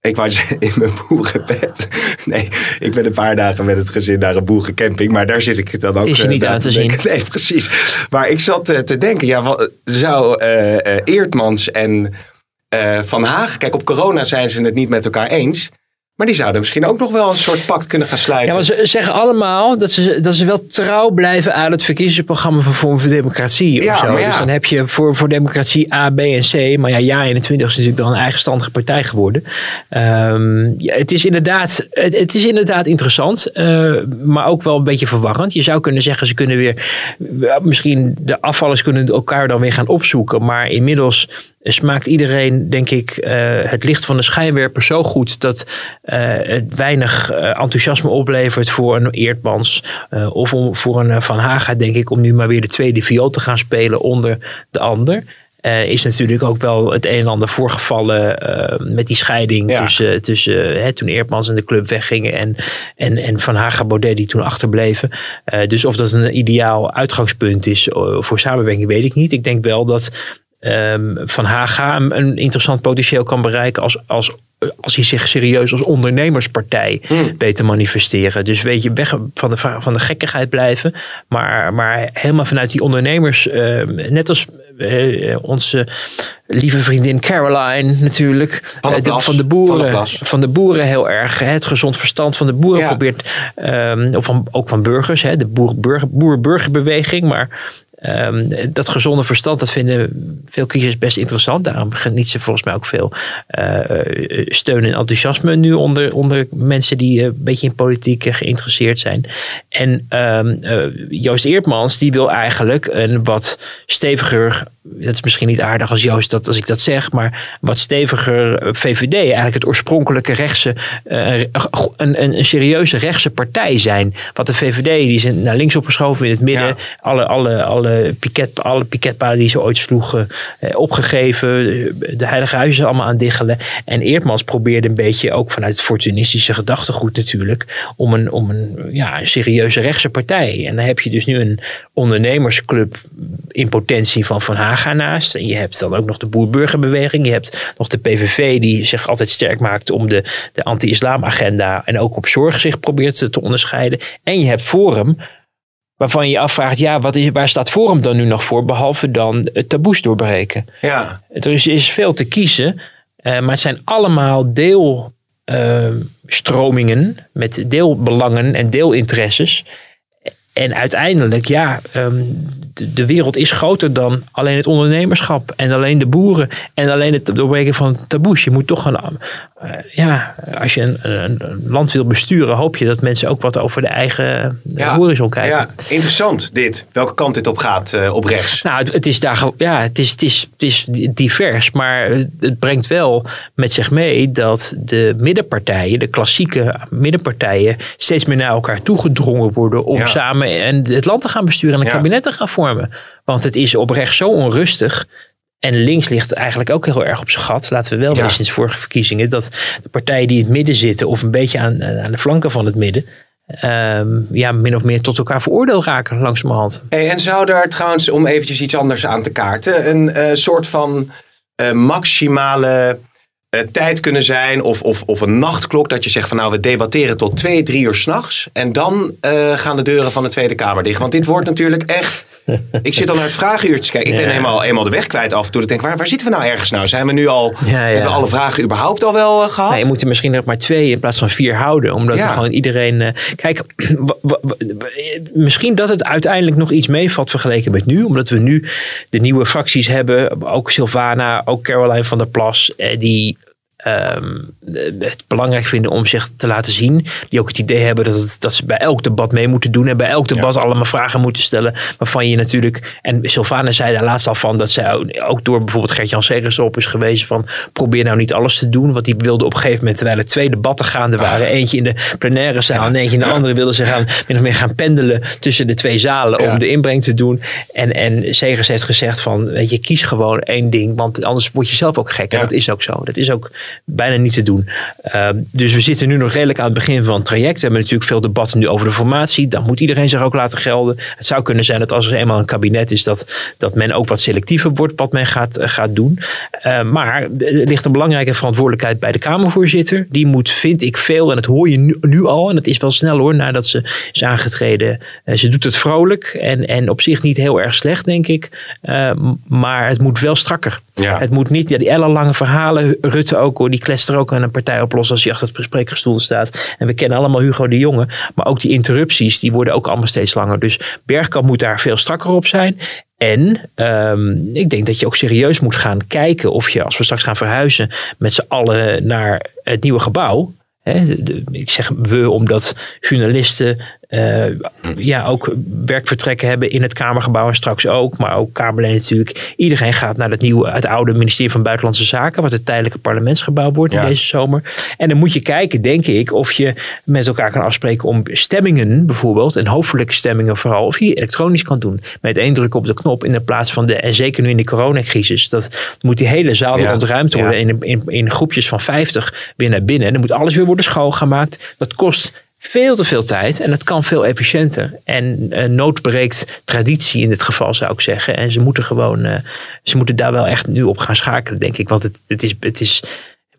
Ik was in mijn boerenbed. Nee, ik ben een paar dagen met het gezin naar een boerencamping. Maar daar zit ik dan ook. Het is je niet aan te, zien. Nee, precies. Maar ik zat uh, te denken, ja, wat, zou uh, uh, Eertmans en Van Haag... Kijk, op corona zijn ze het niet met elkaar eens... Maar die zouden misschien ook nog wel een soort pact kunnen gaan sluiten. Ja, maar ze zeggen allemaal dat ze, dat ze wel trouw blijven aan het verkiezingsprogramma van Vorm voor Democratie. Ja. Dus dan heb je voor, voor Democratie A, B en C. Maar ja, Ja 21 is natuurlijk wel een eigenstandige partij geworden. Um, ja, het, is inderdaad, het, het is inderdaad interessant, uh, maar ook wel een beetje verwarrend. Je zou kunnen zeggen, ze kunnen weer, misschien de afvallers kunnen elkaar dan weer gaan opzoeken. Maar inmiddels smaakt iedereen, denk ik, uh, het licht van de schijnwerper zo goed dat uh, het weinig uh, enthousiasme oplevert voor een Eertmans of om, voor een Van Haga, denk ik, om nu maar weer de tweede viool te gaan spelen onder de ander. is natuurlijk ook wel het een en ander voorgevallen met die scheiding tussen, tussen hè, toen Eertmans en de club weggingen en, en, en Van Haga Baudet die toen achterbleven. dus of dat een ideaal uitgangspunt is voor samenwerking, weet ik niet. Ik denk wel dat um, Van Haga een, interessant potentieel kan bereiken als, als, als hij zich serieus als ondernemerspartij hmm. weet te manifesteren. Dus weet je, weg van de, van de gekkigheid blijven, maar, maar helemaal vanuit die ondernemers, uh, net als uh, onze lieve vriendin Caroline natuurlijk. Van de, van de boeren. Van de, van de, boeren heel erg. Hè, het gezond verstand van de boeren probeert. Um, of van, ook van burgers. Hè, de boer-burgerbeweging. Boer maar Um, dat gezonde verstand, dat vinden veel kiezers best interessant. Daarom genieten ze volgens mij ook veel uh, steun en enthousiasme nu onder, onder mensen die uh, een beetje in politiek geïnteresseerd zijn. En um, Joost Eertmans, die wil eigenlijk een wat steviger, dat is misschien niet aardig als Joost dat als ik dat zeg, maar wat steviger VVD, eigenlijk het oorspronkelijke rechtse, een, een, een, serieuze rechtse partij zijn. Wat de VVD, die is naar links opgeschoven in het midden, alle, alle, alle alle, piket, alle piketpalen die ze ooit sloegen eh, opgegeven. De Heilige Huizen allemaal aan diggelen. En Eertmans probeerde een beetje, ook vanuit het fortunistische gedachtegoed natuurlijk, om een, om een, ja, een serieuze rechtse partij. En dan heb je dus nu een ondernemersclub in potentie van Van Haga naast. En je hebt dan ook nog de boer-burgerbeweging. Je hebt nog de PVV die zich altijd sterk maakt om de, de anti-islam agenda en ook op zorg zich probeert te onderscheiden. En je hebt Forum waarvan je je afvraagt, ja, wat is, waar staat Forum dan nu nog voor, behalve dan het taboes doorbreken? Ja. Er is, is veel te kiezen, uh, maar het zijn allemaal deelstromingen uh, met deelbelangen en deelinteresses. En uiteindelijk, ja, um, de, wereld is groter dan alleen het ondernemerschap en alleen de boeren en alleen het doorbreken van taboes. Je moet toch gaan ja, als je een, een, land wil besturen, hoop je dat mensen ook wat over de eigen ja, horizon kijken. Ja, interessant dit. Welke kant dit op gaat, uh, op rechts? Nou, het, het, is daar, ja, het is, het, is, het is divers, maar het brengt wel met zich mee dat de middenpartijen, de klassieke middenpartijen, steeds meer naar elkaar toegedrongen worden om ja. samen en het land te gaan besturen en een kabinet te gaan vormen. Want het is oprecht zo onrustig en links ligt eigenlijk ook heel erg op zijn gat. Laten we wel ja. sinds vorige verkiezingen. Dat de partijen die in het midden zitten. Of een beetje aan, aan de flanken van het midden. Um, ja, min of meer tot elkaar veroordeeld raken langzamerhand. Hey, en zou daar trouwens, om eventjes iets anders aan te kaarten. Een uh, soort van maximale tijd kunnen zijn of, of, of een nachtklok dat je zegt van nou we debatteren tot twee, drie uur s'nachts en dan gaan de deuren van de Tweede Kamer dicht. Want dit wordt natuurlijk echt ik zit al naar het vragenuurtje kijken. Ik ben eenmaal, eenmaal de weg kwijt af en toe. Ik denk, waar, waar zitten we nou ergens nou? Zijn we nu al, hebben we alle vragen überhaupt al wel uh, gehad? Nee, je moet er misschien nog maar twee in plaats van vier houden. Omdat er gewoon iedereen... Uh, kijk, misschien dat het uiteindelijk nog iets meevalt vergeleken met nu. Omdat we nu de nieuwe fracties hebben. Ook Sylvana, ook Caroline van der Plas. Eh, die um, het belangrijk vinden om zich te laten zien. Die ook het idee hebben dat, het, dat ze bij elk debat mee moeten doen. En bij elk debat allemaal vragen moeten stellen. Waarvan je natuurlijk. En Sylvana zei daar laatst al van dat zij ook, door bijvoorbeeld Gert-Jan Segers op is gewezen. van probeer nou niet alles te doen. Want die wilde op een gegeven moment, terwijl er twee debatten gaande waren. Eentje in de plenaire zaal en eentje in de andere. wilde ze gaan, min of meer gaan pendelen tussen de twee zalen. om de inbreng te doen. En, en Segers heeft gezegd van weet je, kies gewoon één ding. Want anders word je zelf ook gek. En dat is ook zo. Dat is ook bijna niet te doen. Ehm, dus we zitten nu nog redelijk aan het begin van het traject. We hebben natuurlijk veel debatten nu over de formatie. Dan moet iedereen zich ook laten gelden. Het zou kunnen zijn dat als er eenmaal een kabinet is, dat, dat men ook wat selectiever wordt wat men gaat, eh, gaat doen. Ehm, maar er ligt een belangrijke verantwoordelijkheid bij de Kamervoorzitter. Die moet, vind ik, veel, en dat hoor je nu, al, en dat is wel snel hoor, nadat ze is aangetreden. Uh, ze doet het vrolijk en, en op zich niet heel erg slecht, denk ik. Ehm, maar het moet wel strakker. Ja. Het moet niet, ja, die ellenlange verhalen, Rutte ook hoor, die kletst er ook aan een partij op los als hij achter het spreekgestoel staat. En we kennen allemaal Hugo de Jonge, maar ook die interrupties, die worden ook allemaal steeds langer. Dus Bergkamp moet daar veel strakker op zijn. En um, ik denk dat je ook serieus moet gaan kijken of je, als we straks gaan verhuizen met z'n allen naar het nieuwe gebouw. Ik zeg we omdat journalisten, uh, ja, ook werkvertrekken hebben in het Kamergebouw en straks ook. Maar ook Kamerleden natuurlijk. Iedereen gaat naar het nieuwe, het oude ministerie van Buitenlandse Zaken. Wat het tijdelijke parlementsgebouw wordt deze zomer. En dan moet je kijken, denk ik, of je met elkaar kan afspreken om stemmingen bijvoorbeeld. En hoofdelijke stemmingen vooral. Of je elektronisch kan doen. Met één druk op de knop in de plaats van de, en zeker nu in de coronacrisis. Dat moet die hele zaal ja. ontruimd worden. In, in, in groepjes van 50 weer naar binnen. En dan moet alles weer worden schoongemaakt. Dat kost veel te veel tijd en het kan veel efficiënter. En uh, nood breekt traditie in dit geval, zou ik zeggen. En ze moeten gewoon, uh, ze moeten daar wel echt nu op gaan schakelen, denk ik. Want het, het, is, het is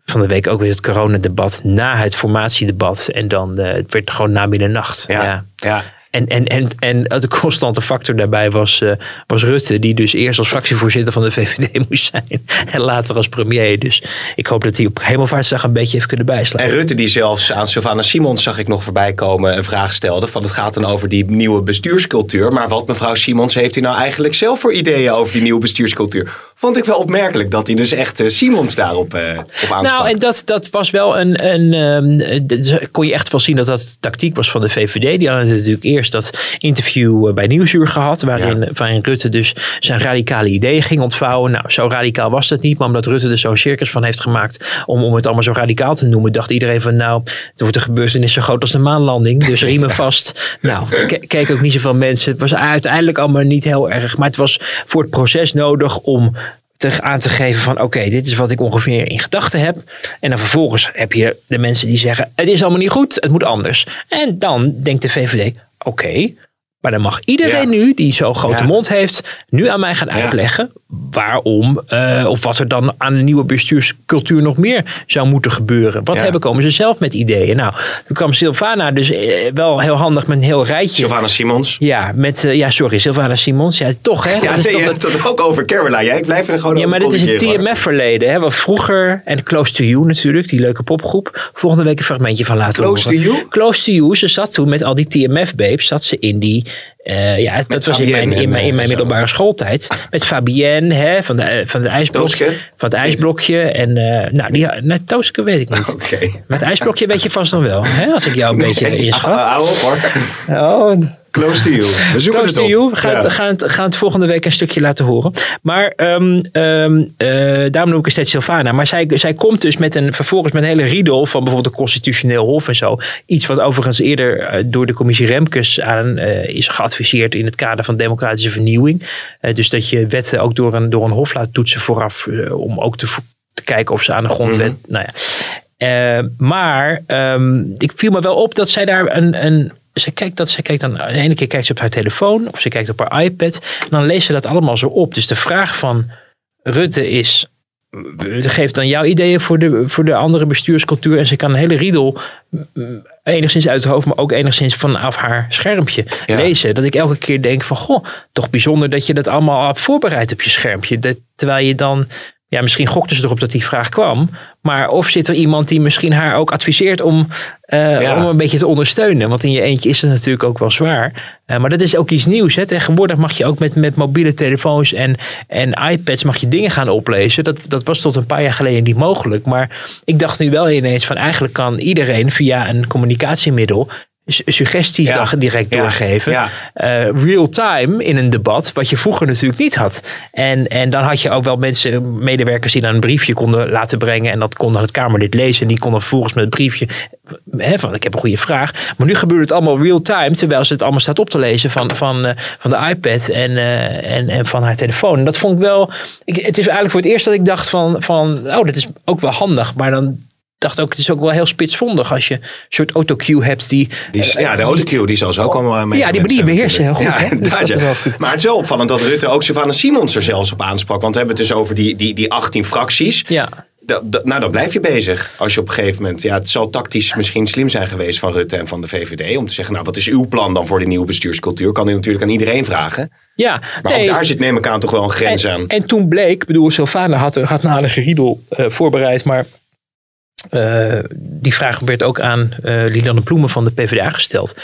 van de week ook weer het coronadebat na het formatiedebat. En dan uh, het werd gewoon na middernacht. ja. ja. ja. En, en, en, en de constante factor daarbij was, uh, was Rutte, die dus eerst als fractievoorzitter van de VVD moest zijn en later als premier. Dus ik hoop dat hij op Hemelvaartsdag een beetje heeft kunnen bijslaan. En Rutte die zelfs aan Sylvana Simons zag ik nog voorbij komen een vraag stelde van het gaat dan over die nieuwe bestuurscultuur. Maar wat mevrouw Simons heeft hij nou eigenlijk zelf voor ideeën over die nieuwe bestuurscultuur? Vond ik wel opmerkelijk dat hij dus echt uh, Simons daarop uh, op aansprak. Nou, en dat, dat was wel een... een um, kon je echt wel zien dat dat tactiek was van de VVD. Die hadden natuurlijk eerst dat interview bij Nieuwsuur gehad. Waarin, ja. waarin Rutte dus zijn radicale ideeën ging ontvouwen. Nou, zo radicaal was dat niet. Maar omdat Rutte er zo'n circus van heeft gemaakt... Om, om het allemaal zo radicaal te noemen... dacht iedereen van nou... Er wordt een gebeurtenis zo groot als de maanlanding. Dus riemen vast. Nou, keken ook niet zoveel mensen. Het was uiteindelijk allemaal niet heel erg. Maar het was voor het proces nodig om te, aan te geven van oké, dit is wat ik ongeveer in gedachten heb. En dan vervolgens heb je de mensen die zeggen het is allemaal niet goed, het moet anders. En dan denkt de VVD oké, maar dan mag iedereen ja. nu, die zo'n grote ja. mond heeft, nu aan mij gaan uitleggen waarom uh, of wat er dan aan een nieuwe bestuurscultuur nog meer zou moeten gebeuren. Wat hebben komen ze zelf met ideeën? Nou, toen kwam Sylvana dus uh, wel heel handig met een heel rijtje. Sylvana Simons. Ja, met, uh, ja sorry, Sylvana Simons. Ja, toch hè? Ja, dat nee, je hebt het ook over Caroline. Jij blijft er gewoon Ja, maar dit is het TMF-verleden. Hè? Wat vroeger, en Close to You natuurlijk, die leuke popgroep. Volgende week een fragmentje van laten Close horen. to You? Close to You. Ze zat toen met al die TMF-babes, zat ze in die uh, ja, met dat was in mijn, in mijn, in mijn middelbare schooltijd. Met Fabienne hè, van, de, van, het ijsblokje, van het ijsblokje. En uh, nou, die, net Tooske weet ik niet. Okay. Maar het ijsblokje weet je vast dan wel. Hè, als ik jou een beetje inschat. Hou op hoor. Oh, Close to you. We zoeken Close het to op. you. We gaan, ja. gaan, het, gaan het volgende week een stukje laten horen. Maar um, um, uh, daarom noem ik het steeds Sylvana. Maar zij, zij komt dus met een, vervolgens met een hele riedel van bijvoorbeeld het constitutioneel hof en zo. Iets wat overigens eerder uh, door de commissie Remkes aan uh, is geadviseerd in het kader van democratische vernieuwing. dus dat je wetten ook door een, door een hof laat toetsen vooraf. om ook te, te, kijken of ze aan de grondwet. Mm -hmm. Nou ja. maar um, ik viel me wel op dat zij daar een, een ze kijkt, dat, ze kijkt dan, de ene keer kijkt ze op haar telefoon of ze kijkt op haar iPad. En dan leest ze dat allemaal zo op. Dus de vraag van Rutte is, geeft dan jouw ideeën voor de, voor de andere bestuurscultuur. En ze kan een hele riedel enigszins uit het hoofd, maar ook enigszins vanaf haar schermpje lezen. Dat ik elke keer denk van, goh, toch bijzonder dat je dat allemaal hebt voorbereid op je schermpje. Dat, terwijl je dan ja, misschien gokte ze erop dat die vraag kwam. Maar of zit er iemand die misschien haar ook adviseert om, uh, om een beetje te ondersteunen. Want in je eentje is het natuurlijk ook wel zwaar. Uh, maar dat is ook iets nieuws. Hè. Tegenwoordig mag je ook met, met mobiele telefoons en, en iPads mag je dingen gaan oplezen. Dat, dat was tot een paar jaar geleden niet mogelijk. Maar ik dacht nu wel ineens van eigenlijk kan iedereen via een communicatiemiddel suggesties ja. direct doorgeven. Ja. Uh, real time in een debat, wat je vroeger natuurlijk niet had. En, en dan had je ook wel mensen, medewerkers die dan een briefje konden laten brengen. En dat konden het Kamerlid lezen. En die konden vervolgens met het briefje hè, van ik heb een goede vraag. Maar nu gebeurt het allemaal real time, terwijl ze het allemaal staat op te lezen van, van, uh, van de iPad en, uh, en, en van haar telefoon. En dat vond ik wel. Ik, het is eigenlijk voor het eerst dat ik dacht van, van oh, dat is ook wel handig. Maar dan dacht ook, het is ook wel heel spitsvondig als je een soort autocue hebt die... ja, de autocue die zal ze ook allemaal mee Ja, die, die beheersen heel goed. Ja, hè? Dus dat goed. Maar het is wel opvallend dat Rutte ook Sylvana Simons er zelfs op aansprak. Want we hebben het dus over die, die, die 18 fracties. Ja. Dat, nou, dan blijf je bezig. Als je op een gegeven moment. Ja, het zal tactisch misschien slim zijn geweest van Rutte en van de VVD. Om te zeggen, nou, wat is uw plan dan voor de nieuwe bestuurscultuur? Kan hij natuurlijk aan iedereen vragen. Ja, maar ook daar zit, neem ik aan, toch wel een grens aan. En toen bleek, bedoel, Sylvana had, had na de geriedel uh, voorbereid. Maar uh, die vraag werd ook aan uh, Lilianne Ploemen van de PvdA gesteld.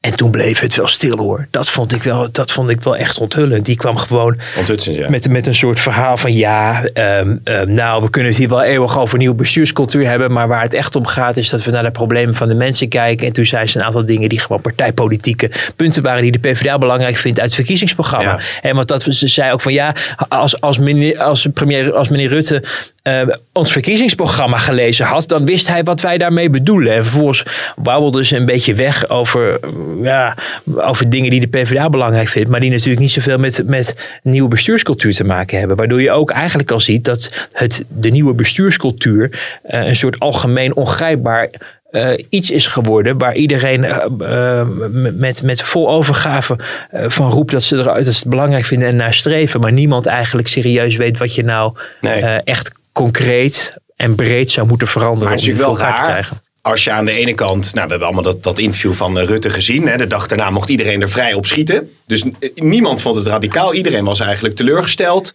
En toen bleef het wel stil hoor. Dat vond ik wel, dat vond ik wel echt onthullend. Die kwam gewoon ja. met, met een soort verhaal van ja, um, um, nou we kunnen het hier wel eeuwig over nieuwe bestuurscultuur hebben. Maar waar het echt om gaat is dat we naar de problemen van de mensen kijken. En toen zei ze een aantal dingen die gewoon partijpolitieke punten waren die de PvdA belangrijk vindt uit het verkiezingsprogramma. Ja. En want dat, ze zei ook van ja, als, als, meneer, als, premier, als meneer Rutte uh, ons verkiezingsprogramma gelezen had, dan wist hij wat wij daarmee bedoelen. En vervolgens wauwelde ze een beetje weg over, ja, over dingen die de PvdA belangrijk vindt, maar die natuurlijk niet zoveel met, met nieuwe bestuurscultuur te maken hebben. Waardoor je ook eigenlijk al ziet dat het, de nieuwe bestuurscultuur uh, een soort algemeen ongrijpbaar uh, iets is geworden waar iedereen uh, uh, met, met vol overgave van roept dat ze, eruit, dat ze het belangrijk vinden en naar streven, maar niemand eigenlijk serieus weet wat je nou nee. echt concreet en breed zou moeten veranderen. Maar het is natuurlijk wel raar. Krijgen. Als je aan de ene kant, nou, we hebben allemaal dat, dat interview van Rutte gezien. Hè, de dag daarna mocht iedereen er vrij op schieten. Dus niemand vond het radicaal. Iedereen was eigenlijk teleurgesteld.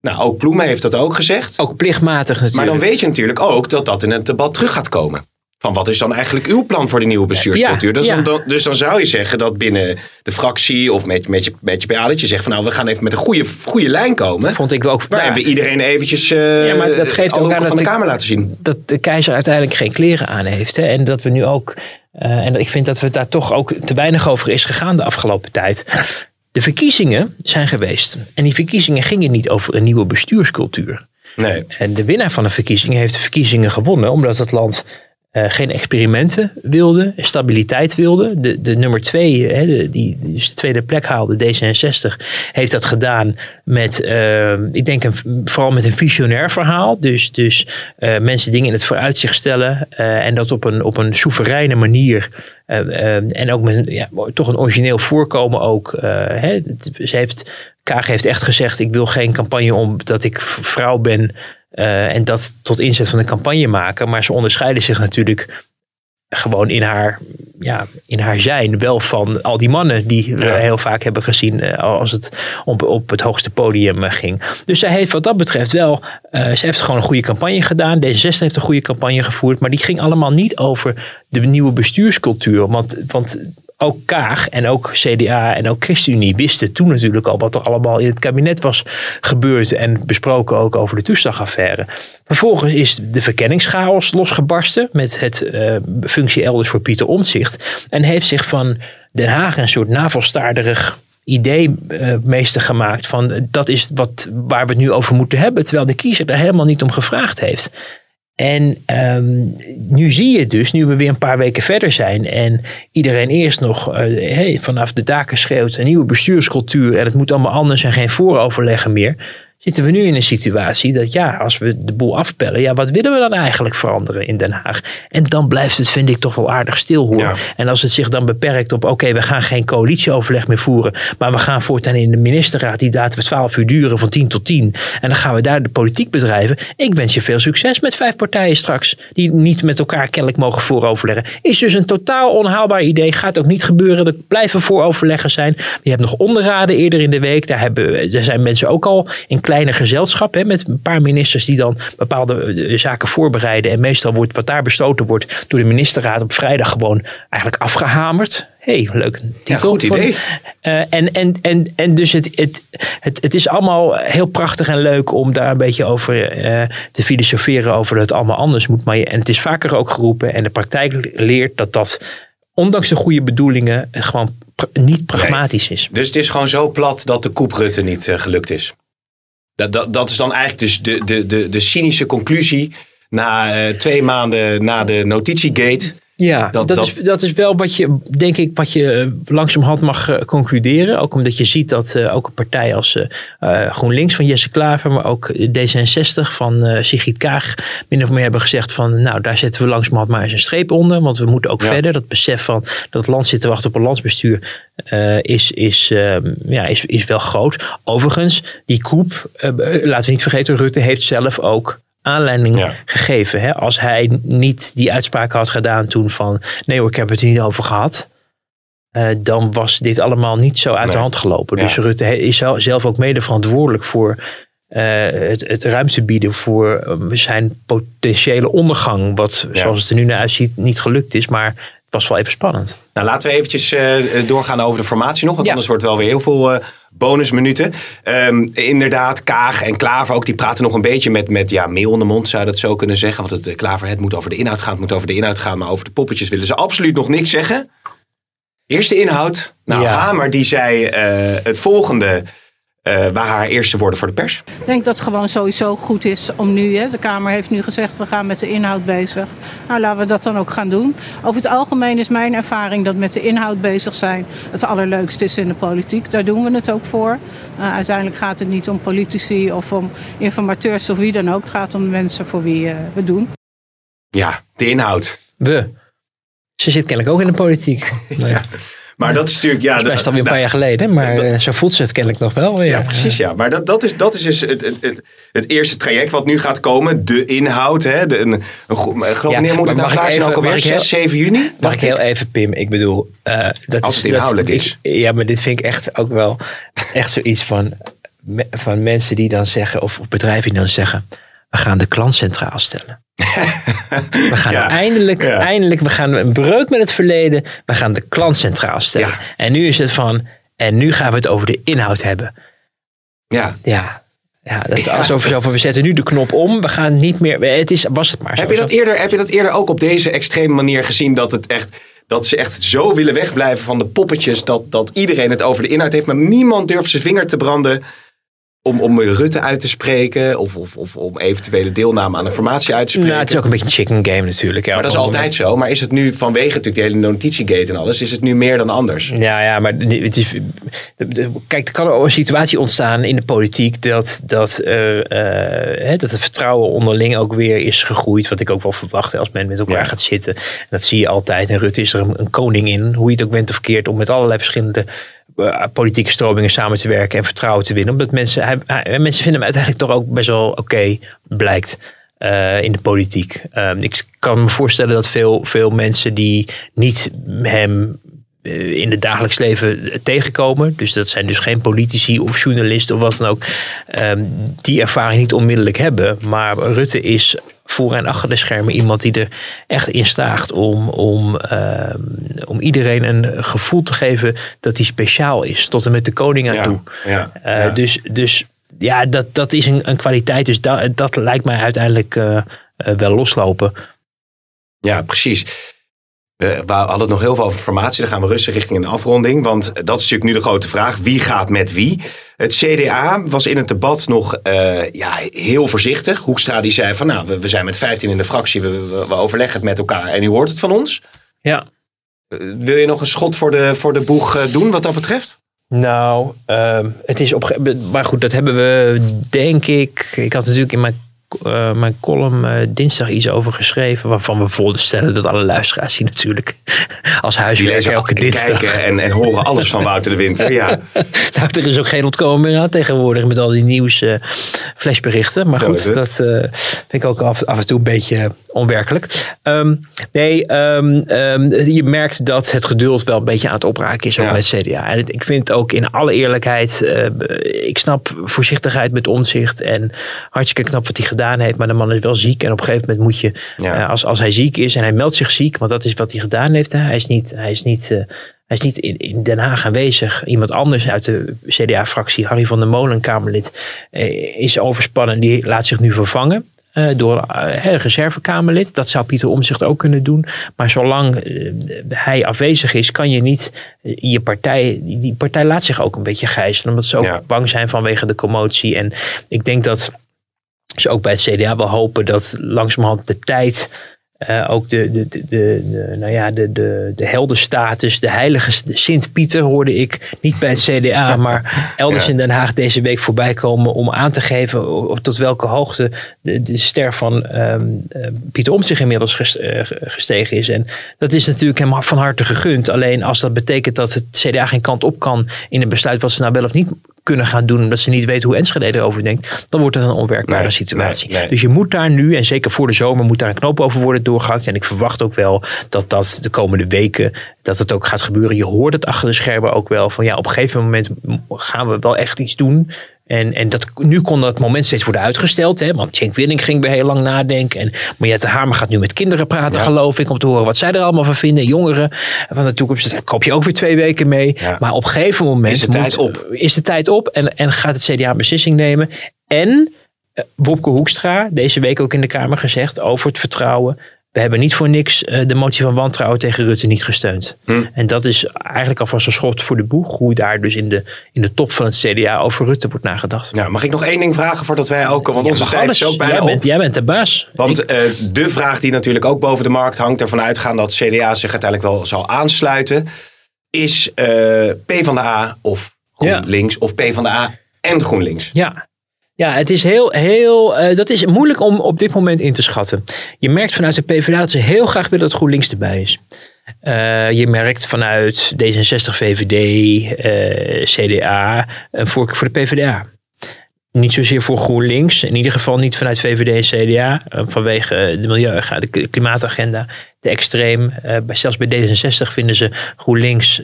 Nou, ook Ploemen heeft dat ook gezegd. Ook plichtmatig natuurlijk. Maar dan weet je natuurlijk ook dat dat in het debat terug gaat komen van wat is dan eigenlijk uw plan voor de nieuwe bestuurscultuur? dus, ja. Dan, dus dan zou je zeggen dat binnen de fractie of met, met, je, met je PA dat je zegt van nou we gaan even met een goede, goede lijn komen. Vond ik ook. Waarin we iedereen eventjes uh, ja, maar dat geeft ook aan van dat de Kamer laten zien. Dat de keizer uiteindelijk geen kleren aan heeft. Hè? En dat we nu ook, uh, en ik vind dat we daar toch ook te weinig over is gegaan de afgelopen tijd. De verkiezingen zijn geweest. En die verkiezingen gingen niet over een nieuwe bestuurscultuur. Nee. En de winnaar van de verkiezingen heeft de verkiezingen gewonnen omdat het land uh, geen experimenten wilde, stabiliteit wilde. De, de nummer twee, hè, die dus de tweede plek haalde, D66, heeft dat gedaan met, uh, ik denk vooral met een visionair verhaal. Dus, dus uh, mensen dingen in het vooruitzicht stellen en dat op een, op een soevereine manier. en ook met ja, toch een origineel voorkomen ook. Hè. Ze heeft, Kaag heeft echt gezegd, ik wil geen campagne omdat ik vrouw ben. Uh, en dat tot inzet van de campagne maken. Maar ze onderscheiden zich natuurlijk gewoon in haar, ja, in haar zijn wel van al die mannen die we heel vaak hebben gezien uh, als het op, op het hoogste podium uh, ging. Dus zij heeft wat dat betreft wel, uh, ze heeft gewoon een goede campagne gedaan. D66 heeft een goede campagne gevoerd, maar die ging allemaal niet over de nieuwe bestuurscultuur. Want, want ook Kaag en ook CDA en ook ChristenUnie wisten toen natuurlijk al wat er allemaal in het kabinet was gebeurd en besproken ook over de toeslagaffaire. Vervolgens is de verkenningschaos losgebarsten met het uh, functie elders voor Pieter Omtzigt en heeft zich van Den Haag een soort navelstaarderig idee uh, meester gemaakt van dat is wat, waar we het nu over moeten hebben, terwijl de kiezer daar helemaal niet om gevraagd heeft. En um, nu zie je dus, nu we weer een paar weken verder zijn en iedereen eerst nog hey, vanaf de daken schreeuwt een nieuwe bestuurscultuur en het moet allemaal anders en geen vooroverleggen meer. Zitten we nu in een situatie dat ja, als we de boel afpellen, ja, wat willen we dan eigenlijk veranderen in Den Haag? En dan blijft het, vind ik, toch wel aardig stil hoor. Ja. En als het zich dan beperkt op, oké, we gaan geen coalitieoverleg meer voeren, maar we gaan voortaan in de ministerraad, die laten we 12 uur duren van 10 tot 10. En dan gaan we daar de politiek bedrijven. Ik wens je veel succes met vijf partijen straks, die niet met elkaar kennelijk mogen vooroverleggen. Is dus een totaal onhaalbaar idee, gaat ook niet gebeuren. Er blijven vooroverleggen zijn. Je hebt nog onderraden eerder in de week, daar, hebben, daar zijn mensen ook al in kleine gezelschap, hè, met een paar ministers die dan bepaalde eh, zaken voorbereiden. En meestal wordt wat daar besloten wordt door de ministerraad op vrijdag gewoon eigenlijk afgehamerd. hey, leuk titel. goed idee. Uh, en, en, en, en dus het, het, het, het is allemaal heel prachtig en leuk om daar een beetje over uh, te filosoferen over dat het allemaal anders moet. Maar je, en het is vaker ook geroepen en de praktijk leert dat dat ondanks de goede bedoelingen gewoon niet pragmatisch Nee. is. Dus het is gewoon zo plat dat de koep Rutte niet uh, gelukt is. Dat, dat, dat is dan eigenlijk dus de, de, de, de cynische conclusie na uh, twee maanden na de notitiegate. Ja, dat, dat, dat, Is, dat is wel wat je, denk ik, wat je langzamerhand mag uh, concluderen. Ook omdat je ziet dat uh, ook een partij als uh, GroenLinks van Jesse Klaver, maar ook D66 van Sigrid Kaag, min of meer hebben gezegd van, nou, daar zetten we langzamerhand maar eens een streep onder, want we moeten ook ja. verder. Dat besef van dat land zit te wachten op een landsbestuur is, is, ja, is, is wel groot. Overigens, die koep, laten we niet vergeten, Rutte heeft zelf ook aanleiding ja. gegeven. Hè? Als hij niet die uitspraak had gedaan toen van nee hoor, ik heb het er niet over gehad. Uh, dan was dit allemaal niet zo uit nee. de hand gelopen. Ja. Dus Rutte is zelf ook mede verantwoordelijk voor uh, het, het, ruimte bieden voor um, zijn potentiële ondergang. Wat ja. zoals het er nu naar uitziet niet gelukt is. Maar het was wel even spannend. Nou, laten we eventjes uh, doorgaan over de formatie nog. Want ja. anders wordt wel weer heel veel uh, bonusminuten. Um, inderdaad, Kaag en Klaver ook, die praten nog een beetje met, met ja, meel in de mond, zou je dat zo kunnen zeggen. Want het Klaver, het moet over de inhoud gaan, het moet over de inhoud gaan. Maar over de poppetjes willen ze absoluut nog niks zeggen. Eerst de inhoud. Nou, ja. Hamer die zei uh, het volgende. Uh, waar haar eerste woorden voor de pers? Ik denk dat het gewoon sowieso goed is om nu, hè, de Kamer heeft nu gezegd we gaan met de inhoud bezig. Nou, laten we dat dan ook gaan doen. Over het algemeen is mijn ervaring dat met de inhoud bezig zijn het allerleukste is in de politiek. Daar doen we het ook voor. Uh, uiteindelijk gaat het niet om politici of om informateurs of wie dan ook. Het gaat om de mensen voor wie uh, we doen. Ja, de inhoud. We. Ze zit kennelijk ook in de politiek. ja. Maar dat is natuurlijk... Ja, dat is alweer een paar jaar geleden, maar dat, zo voelt ze het kennelijk nog wel. Ja, ja precies. Ja. Maar dat, dat, is, dat is dus het, het, het, het, eerste traject wat nu gaat komen. De inhoud. Hè, de, een, een, een, geloof ja, moet het nou klaar zijn ook alweer? 6, 7 juni? Mag ik heel even, Pim? Ik bedoel... Uh, dat Als is, het inhoudelijk dat, is. Ik, ja, maar dit vind ik echt ook wel echt zoiets van, van mensen die dan zeggen, of bedrijven die dan zeggen, we gaan de klant centraal stellen. We gaan ja, eindelijk, ja. eindelijk, we gaan een breuk met het verleden. We gaan de klant centraal stellen. Ja. En nu is het van, en nu gaan we het over de inhoud hebben. Ja. Ja. Ja, dat is alsof we zo van, we zetten nu de knop om. We gaan niet meer, het is, was het maar zo. Heb je, dat eerder, heb je dat eerder ook op deze extreme manier gezien? Dat, het echt, dat ze echt zo willen wegblijven van de poppetjes. Dat, dat iedereen het over de inhoud heeft. Maar niemand durft zijn vinger te branden om, om Rutte uit te spreken of, of, of om eventuele deelname aan de formatie uit te spreken. Nou, het is ook een beetje een chicken game natuurlijk. Ja, maar dat is altijd zo. Maar is het nu vanwege natuurlijk de hele notitiegate en alles, is het nu meer dan anders? Ja, ja maar het is, kijk, er kan een situatie ontstaan in de politiek dat, dat, uh, uh, dat het vertrouwen onderling ook weer is gegroeid. Wat ik ook wel verwacht als men met elkaar ja. gaat zitten. En dat zie je altijd. En Rutte is er een, een koning in, hoe je het ook bent of verkeerd, om met allerlei verschillende uh, politieke stromingen samen te werken en vertrouwen te winnen. Omdat mensen, hij, mensen vinden hem uiteindelijk toch ook best wel oké, blijkt. Uh, in de politiek. Uh, ik kan me voorstellen dat veel, veel mensen die niet hem uh, in het dagelijks leven tegenkomen, dus dat zijn dus geen politici of journalisten of wat dan ook, die ervaring niet onmiddellijk hebben. Maar Rutte is voor en achter de schermen iemand die er echt in staagt om, om, uh, om iedereen een gevoel te geven dat hij speciaal is. Tot en met de koning aan ja, toe. Ja, uh, ja. Dus, dus ja, dat, dat is een, een kwaliteit. Dus dat, dat lijkt mij uiteindelijk uh, wel loslopen. Ja, precies. We hadden het nog heel veel over formatie. Dan gaan we rustig richting een afronding. Want dat is natuurlijk nu de grote vraag. Wie gaat met wie? Het CDA was in het debat nog uh, ja, heel voorzichtig. Hoekstra die zei van nou, we, we zijn met 15 in de fractie. We, we, we, overleggen het met elkaar en u hoort het van ons. Ja. Uh, wil je nog een schot voor de, voor de boeg uh, doen wat dat betreft? Nou, uh, het is op. Maar goed, dat hebben we, denk ik. Ik had natuurlijk in mijn uh, mijn column uh, dinsdag iets over geschreven. Waarvan we voorstellen dat alle luisteraars die natuurlijk als huiswerk elke dinsdag. Kijken en, en horen alles van Wouter de Winter. Ja. nou, er is ook geen ontkomen meer aan tegenwoordig met al die nieuws uh, flashberichten. Maar goed, dat vind ik ook af, af, en toe een beetje onwerkelijk. Um, nee, um, um, je merkt dat het geduld wel een beetje aan het opraken is ook ja. met CDA. En het, ik vind ook in alle eerlijkheid, ik snap voorzichtigheid met onzicht en hartstikke knap wat hij gedaan gedaan heeft. Maar de man is wel ziek. En op een gegeven moment moet je, ja. uh, als, als hij ziek is en hij meldt zich ziek, want dat is wat hij gedaan heeft. Hè. Hij is niet, hij is niet, uh, hij is niet in, in, Den Haag aanwezig. Iemand anders uit de CDA-fractie, Harry van der Molen, Kamerlid, uh, is overspannen. Die laat zich nu vervangen. Door uh, reservekamerlid. Dat zou Pieter Omzicht ook kunnen doen. Maar zolang hij afwezig is, kan je niet je partij. Die partij laat zich ook een beetje gijzelen. Omdat ze ook ja. bang zijn vanwege de commotie. En ik denk dat ze ook bij het CDA wel hopen dat langzamerhand de tijd uh, ook de, de, de, de, nou ja, de, de, de heldenstatus, de heilige Sint-Pieter hoorde ik niet bij het CDA, maar elders ja. in Den Haag deze week voorbij komen om aan te geven tot welke hoogte de, de ster van um, uh, Pieter Omtzigt inmiddels gestegen is. En dat is natuurlijk hem van harte gegund. Alleen als dat betekent dat het CDA geen kant op kan in een besluit wat ze nou wel of niet kunnen gaan doen omdat ze niet weten hoe Enschede erover denkt, dan wordt het een onwerkbare nee, situatie. Nee, nee. Dus je moet daar nu, en zeker voor de zomer, moet daar een knoop over worden doorgehakt. En ik verwacht ook wel dat dat de komende weken, dat het ook gaat gebeuren. Je hoort het achter de schermen ook wel van ja, op een gegeven moment gaan we wel echt iets doen. En, en dat, nu kon dat moment steeds worden uitgesteld. Hè, want Cenk Willing ging weer heel lang nadenken. En Mariette Hamer gaat nu met kinderen praten, ja. geloof ik. Om te horen wat zij er allemaal van vinden. Jongeren van de toekomst. Daar koop je ook weer twee weken mee. Ja. Maar op een gegeven moment is de tijd moet, op. Is de tijd op en, en gaat het CDA een beslissing nemen. En uh, Wopke Hoekstra, deze week ook in de Kamer gezegd over het vertrouwen we hebben niet voor niks uh, de motie van wantrouwen tegen Rutte niet gesteund. Hm. En dat is eigenlijk alvast een schot voor de boeg. Hoe daar dus in de, in de top van het CDA over Rutte wordt nagedacht. Ja, mag ik nog één ding vragen voordat wij ook... Want onze tijd alles. is ook bijna jij bent, jij bent de baas. Want ik, uh, de vraag die natuurlijk ook boven de markt hangt... ervan uitgaan dat CDA zich uiteindelijk wel zal aansluiten... is uh, PvdA of GroenLinks ja. of PvdA en GroenLinks. Ja, ja, het is heel, heel, uh, dat is moeilijk om op dit moment in te schatten. Je merkt vanuit de PvdA dat ze heel graag willen dat GroenLinks erbij is. Uh, je merkt vanuit D66, VVD, uh, CDA een voorkeur voor de PvdA. Niet zozeer voor GroenLinks, in ieder geval niet vanuit VVD en CDA, vanwege de milieuagenda, de klimaatagenda, de extreem. zelfs bij D66 vinden ze GroenLinks,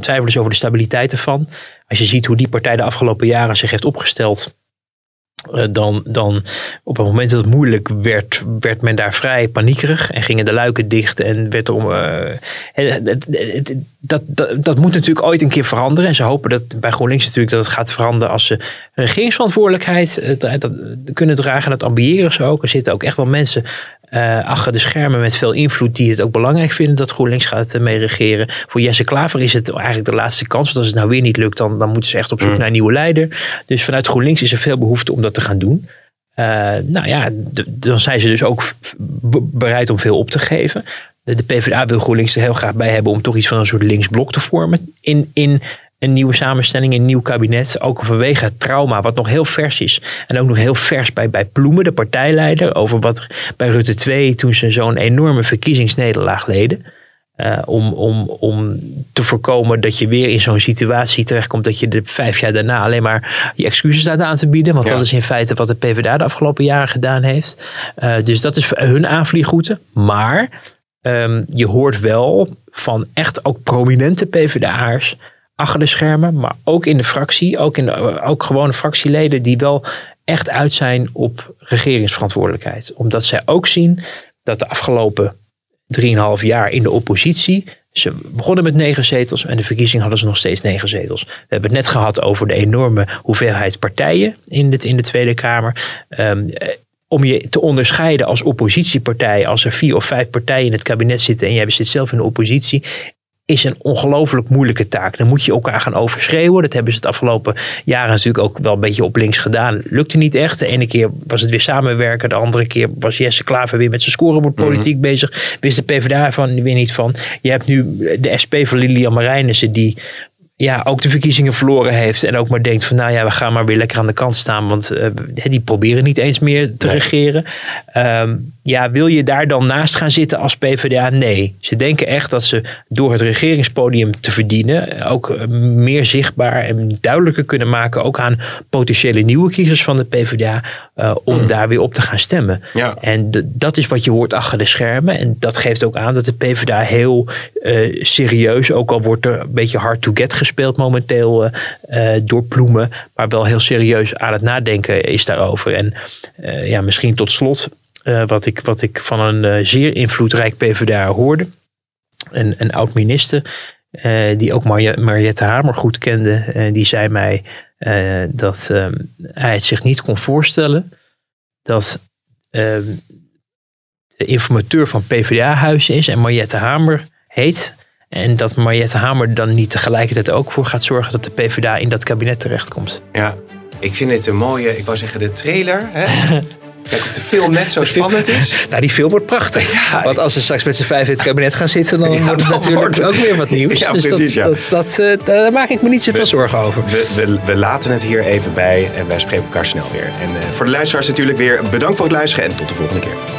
twijfelen ze over de stabiliteit ervan. Als je ziet hoe die partij de afgelopen jaren zich heeft opgesteld dan, dan op het moment dat het moeilijk werd, werd men daar vrij paniekerig en gingen de luiken dicht en werd er om. Uh, dat, dat, moet natuurlijk ooit een keer veranderen. En ze hopen dat bij GroenLinks natuurlijk dat het gaat veranderen als ze regeringsverantwoordelijkheid uh, dat, kunnen dragen. Dat ambiëren ze ook. Er zitten ook echt wel mensen uh, achter de schermen met veel invloed die het ook belangrijk vinden dat GroenLinks gaat uh, mee regeren. Voor Jesse Klaver is het eigenlijk de laatste kans. Want als het nou weer niet lukt, dan, dan moeten ze echt op zoek mm. naar een nieuwe leider. Dus vanuit GroenLinks is er veel behoefte om dat te gaan doen. Uh, nou ja, dan zijn ze dus ook bereid om veel op te geven. De, de PvdA wil GroenLinks er heel graag bij hebben om toch iets van een soort linksblok te vormen. In, in een nieuwe samenstelling, een nieuw kabinet. Ook vanwege het trauma, wat nog heel vers is. En ook nog heel vers bij, bij Ploemen, de partijleider. Over wat bij Rutte 2, toen ze zo'n enorme verkiezingsnederlaag leden. Uh, om, om, om te voorkomen dat je weer in zo'n situatie terechtkomt. dat je de vijf jaar daarna alleen maar je excuses staat aan te bieden. Want ja. dat is in feite wat de PvdA de afgelopen jaren gedaan heeft. Uh, dus dat is hun aanvliegroute. Maar um, je hoort wel van echt ook prominente PvdA'ers achter de schermen, maar ook in de fractie, ook, in de, ook gewone fractieleden die wel echt uit zijn op regeringsverantwoordelijkheid. Omdat zij ook zien dat de afgelopen 3,5 jaar in de oppositie. Ze begonnen met negen zetels en de verkiezing hadden ze nog steeds negen zetels. We hebben het net gehad over de enorme hoeveelheid partijen in, dit, in de Tweede Kamer. Um, om je te onderscheiden als oppositiepartij, als er vier of vijf partijen in het kabinet zitten en jij zit zelf in de oppositie, is een ongelooflijk moeilijke taak. Dan moet je elkaar gaan overschreeuwen. Dat hebben ze het afgelopen jaren natuurlijk ook wel een beetje op links gedaan. Lukte niet echt. De ene keer was het weer samenwerken. De andere keer was Jesse Klaver weer met zijn scorebordpolitiek mm -hmm. bezig. Wist de PvdA van weer niet van. Je hebt nu de SP van Lilian Marijnissen die ja, ook de verkiezingen verloren heeft. En ook maar denkt van nou ja, we gaan maar weer lekker aan de kant staan. Want uh, die proberen niet eens meer te regeren. Um, ja, wil je daar dan naast gaan zitten als PvdA? Nee. Ze denken echt dat ze door het regeringspodium te verdienen. Ook eh, meer zichtbaar en duidelijker kunnen maken. Ook aan potentiële nieuwe kiezers van de PvdA. Uh, om mm. daar weer op te gaan stemmen. Ja. En dat is wat je hoort achter de schermen. En dat geeft ook aan dat de PvdA heel uh, serieus. Ook al wordt er een beetje hard to get gespeeld momenteel uh, door Ploemen. Maar wel heel serieus aan het nadenken is daarover. En ja, misschien tot slot uh, wat, ik, wat ik van een uh, zeer invloedrijk PvdA hoorde. Een, een oud-minister, uh, die ook Mar Mariette Hamer goed kende. die zei mij dat ehm, hij het zich niet kon voorstellen dat ehm, de informateur van PvdA-huis is en Mariette Hamer heet. En dat Mariette Hamer dan niet tegelijkertijd ook voor gaat zorgen dat de PvdA in dat kabinet terechtkomt. Ja, ik vind het een mooie, ik wou zeggen de trailer. Hè? Kijk of de film net zo spannend is. Nou, die film wordt prachtig. Ja, Want als ze straks met z'n vijf in het kabinet gaan zitten, dan wordt het natuurlijk ook weer wat nieuws. Ja, dus precies. Dat, ja. Dat, dat, uh, daar maak ik me niet zoveel zorgen over. We, we, we, laten het hier even bij en wij spreken elkaar snel weer. En uh, voor de luisteraars natuurlijk weer bedankt voor het luisteren en tot de volgende keer.